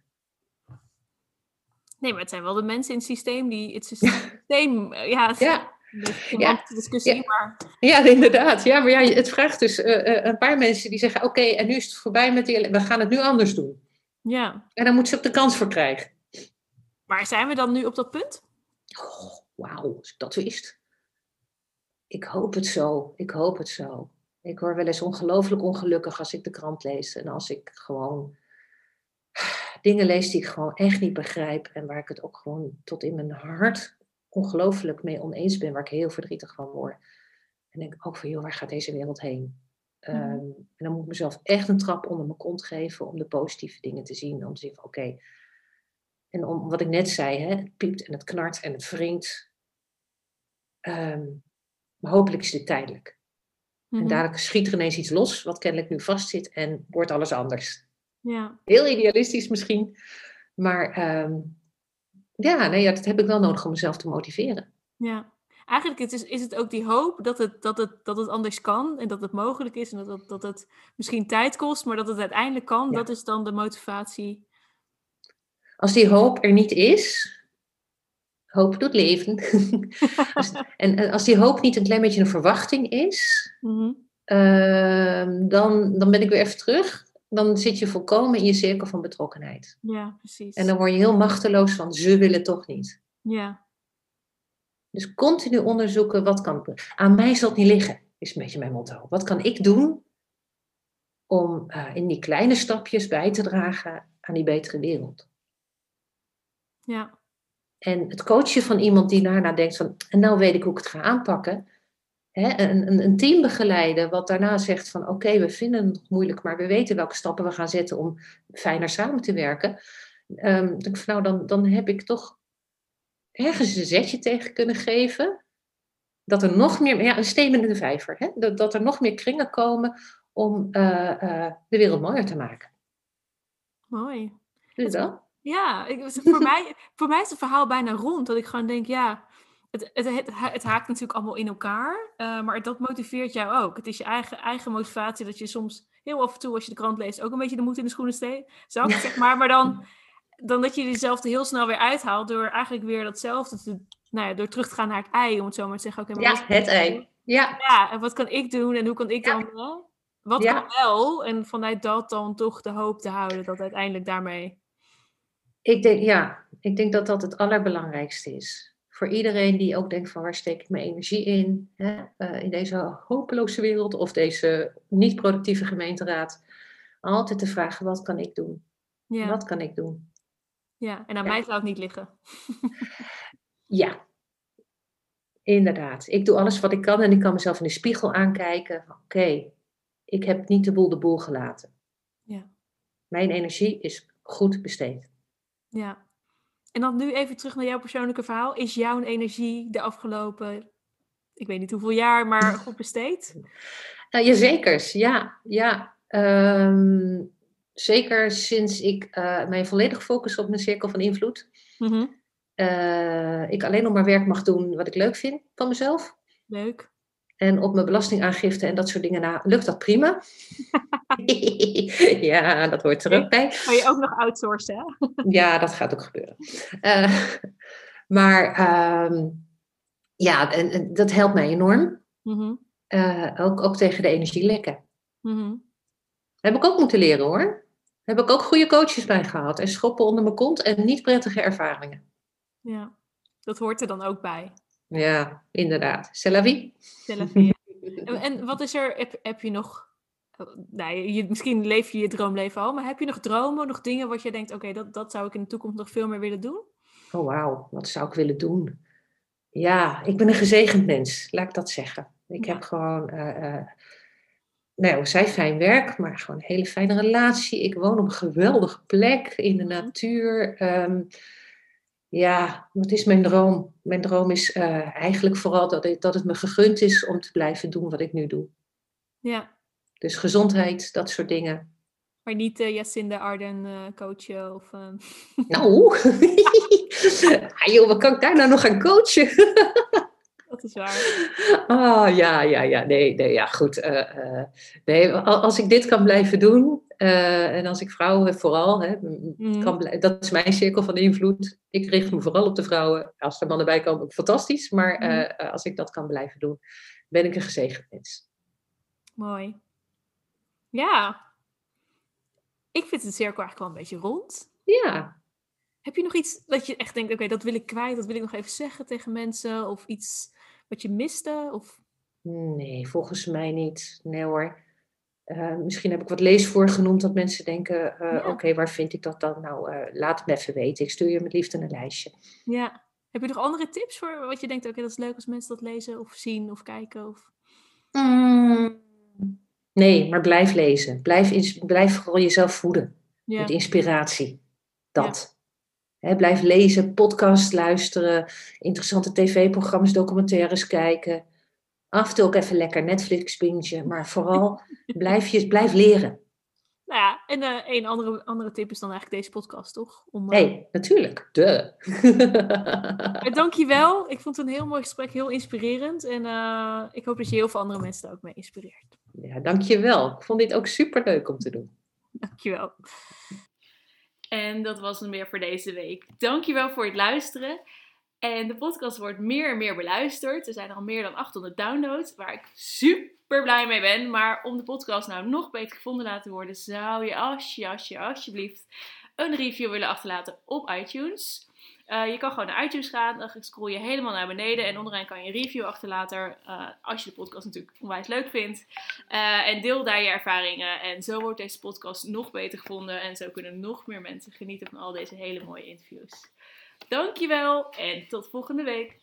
Nee, maar het zijn wel de mensen in het systeem die het systeem... eh, Ja, Ja, Ja. discussie, Ja. maar... ja inderdaad. Ja, maar ja, het vraagt dus eh, eh, een paar mensen die zeggen: Oké, en nu is het voorbij met die. We gaan het nu anders doen. Ja. En dan moeten ze ook de kans voor krijgen. Maar zijn we dan nu op dat punt? Oh, Wauw, als ik dat wist. Ik hoop het zo. Ik hoop het zo. Ik word wel eens ongelooflijk ongelukkig als ik de krant lees. En als ik gewoon dingen lees die ik gewoon echt niet begrijp. En waar ik het ook gewoon tot in mijn hart ongelooflijk mee oneens ben. Waar ik heel verdrietig van word. En denk ook van, joh, waar gaat deze wereld heen? Mhm. Ehm, en dan moet ik mezelf echt een trap onder mijn kont geven om de positieve dingen te zien. Om te zien van, oké. En om wat ik net zei, hè, het piept en het knart en het wringt. Ehm, maar hopelijk is dit tijdelijk. Mhm. En dadelijk schiet er ineens iets los, wat kennelijk nu vastzit, en wordt alles anders. Ja. Heel idealistisch misschien, maar ehm, ja, nee, ja, dat heb ik wel nodig om mezelf te motiveren. Ja. Eigenlijk is, is het ook die hoop dat het, dat, het, dat het anders kan en dat het mogelijk is en dat, het- dat het misschien tijd kost, maar dat het uiteindelijk kan. Ja. Dat is dan de motivatie. Als die hoop er niet is, hoop doet leven. Als- en, en als die hoop niet een klein beetje een verwachting is, Mhm. ehm, dan, dan ben ik weer even terug. Dan zit je volkomen in je cirkel van betrokkenheid. Ja, precies. En dan word je heel machteloos van ze willen toch niet. Ja, Dus continu onderzoeken, wat kan. Aan mij zal het niet liggen, is een beetje mijn motto. Wat kan ik doen om eh, in die kleine stapjes bij te dragen aan die betere wereld? ja, En het coachen van iemand die daarna denkt van, en nou weet ik hoe ik het ga aanpakken. Hè, een, een, team begeleiden wat daarna zegt van, oké, we vinden het moeilijk, maar we weten welke stappen we gaan zetten om fijner samen te werken. Ehm, denk van, nou, dan, dan heb ik toch ergens een zetje tegen kunnen geven. Dat er nog meer, ja, een steen in de vijver, hè? Dat, dat er nog meer kringen komen om eh, eh, de wereld mooier te maken. mooi. Doe je dat? Ja, ik, voor, mij, voor mij is het verhaal bijna rond. Dat ik gewoon denk, ja, het, het, het, het haakt natuurlijk allemaal in elkaar. eh, maar dat motiveert jou ook. Het is je eigen, eigen motivatie dat je soms heel af en toe, als je de krant leest, ook een beetje de moed in de schoenen steekt. Zeg maar. Maar dan, dan dat je jezelf er heel snel weer uithaalt door eigenlijk weer datzelfde te... Nou ja, door terug te gaan naar het ei, om het zo maar te zeggen. Maar Ja, het ei. Ja, Ja, en wat kan ik doen en hoe kan ik Ja. dan wel? Wat Ja. kan wel? En vanuit dat dan toch de hoop te houden dat uiteindelijk daarmee... Ik denk, ja, ik denk dat dat het allerbelangrijkste is. Voor iedereen die ook denkt van waar steek ik mijn energie in? Hè? eh, in deze hopeloze wereld of deze niet productieve gemeenteraad. Altijd te vragen, wat kan ik doen? Ja, Wat kan ik doen? ja. en aan Ja. mij zou het niet liggen. Ja, inderdaad. Ik doe alles wat ik kan en ik kan mezelf in de spiegel aankijken. Oké, ik heb niet de boel de boel gelaten. Ja. Mijn energie is goed besteed. Ja. En dan nu even terug naar jouw persoonlijke verhaal. Is jouw energie de afgelopen, ik weet niet hoeveel jaar, maar goed besteed? Uh, Jazekers, ja. ja. Ehm, zeker sinds ik eh, mij volledig focus op mijn cirkel van invloed. Eh, ik alleen nog maar werk mag doen wat ik leuk vind van mezelf. Leuk. En op mijn belastingaangifte en dat soort dingen na, lukt dat prima. ja, dat hoort er ook bij. Kan je ook nog outsourcen, hè? Ja, dat gaat ook gebeuren. Eh, maar ehm, ja, en, en dat helpt mij enorm. Mhm. Eh, ook, ook tegen de energielekken. Mhm. Heb ik ook moeten leren hoor. Heb ik ook goede coaches bij gehad. En schoppen onder mijn kont en niet prettige ervaringen. Ja, dat hoort er dan ook bij. Ja, inderdaad. Weer. En, wat is er, heb, heb je nog, nou, je, misschien leef je je droomleven al, maar heb je nog dromen, nog dingen wat je denkt, oké, dat, dat zou ik in de toekomst nog veel meer willen doen? Oh wauw, wat zou ik willen doen? Ja, ik ben een gezegend mens, laat ik dat zeggen. Ik Ja. heb gewoon, eh eh nou, zij fijn werk, maar gewoon een hele fijne relatie. Ik woon op een geweldige plek in de Mhm. natuur. Ehm, ja, wat is mijn droom? Mijn droom is eh, eigenlijk vooral dat, ik, dat het me gegund is om te blijven doen wat ik nu doe. Ja, Dus gezondheid, dat soort dingen. maar niet uh, Jacinda Arden eh, coachen of... ehm, Nou, ah, joh, wat kan ik daar nou nog aan coachen? is waar. Ah, ja, ja, ja. Nee, nee, ja, goed. eh, eh, nee, al- als ik dit kan blijven doen, eh, en als ik vrouwen vooral, hè, Mhm. kan dat is mijn cirkel van invloed. Ik richt me vooral op de vrouwen. Als er mannen bij komen, ook fantastisch. Maar Mhm. als ik dat kan blijven doen, ben ik een gezegend mens. Mooi. Ja. Ik vind het cirkel eigenlijk wel een beetje rond. Ja, Heb je nog iets dat je echt denkt, oké, dat wil ik kwijt, dat wil ik nog even zeggen tegen mensen? Of iets wat je miste? Of... nee, volgens mij niet. Nee hoor. Eh, misschien heb ik wat leesvoor genoemd dat mensen denken, eh, Ja. oké, waar vind ik dat dan? Nou, eh, laat het me even weten. Ik stuur je met liefde een lijstje. Ja. Heb je nog andere tips voor wat je denkt, oké, dat is leuk als mensen dat lezen of zien of kijken? Of... Mm, Nee, maar blijf lezen. Blijf, blijf vooral jezelf voeden Ja. met inspiratie. Dat. Blijf lezen, podcast luisteren, interessante tv-programma's, documentaires kijken. Af en toe ook even lekker Netflix bingen, maar vooral blijf, je, blijf leren. Nou ja, en eh een andere, andere tip is dan eigenlijk deze podcast, toch? Om, eh, Nee, natuurlijk. De. Maar dankjewel. Ik vond het een heel mooi gesprek, heel inspirerend. En eh, ik hoop dat je heel veel andere mensen daar ook mee inspireert. ja, dankjewel. Ik vond dit ook super leuk om te doen. Dankjewel. En dat was het weer voor deze week. Dankjewel voor het luisteren. En de podcast wordt meer en meer beluisterd. Er zijn al meer dan 800 downloads, waar ik super blij mee ben. Maar om de podcast nou nog beter gevonden te laten worden, zou je alsje, alsje, alsjeblieft een review willen achterlaten op iTunes. Eh, je kan gewoon naar iTunes gaan, dan scroll je helemaal naar beneden en onderaan kan je een review achterlaten. eh, als je de podcast natuurlijk onwijs leuk vindt. Eh, en deel daar je ervaringen. En zo wordt deze podcast nog beter gevonden. En zo kunnen nog meer mensen genieten van al deze hele mooie interviews. Dankjewel en tot volgende week.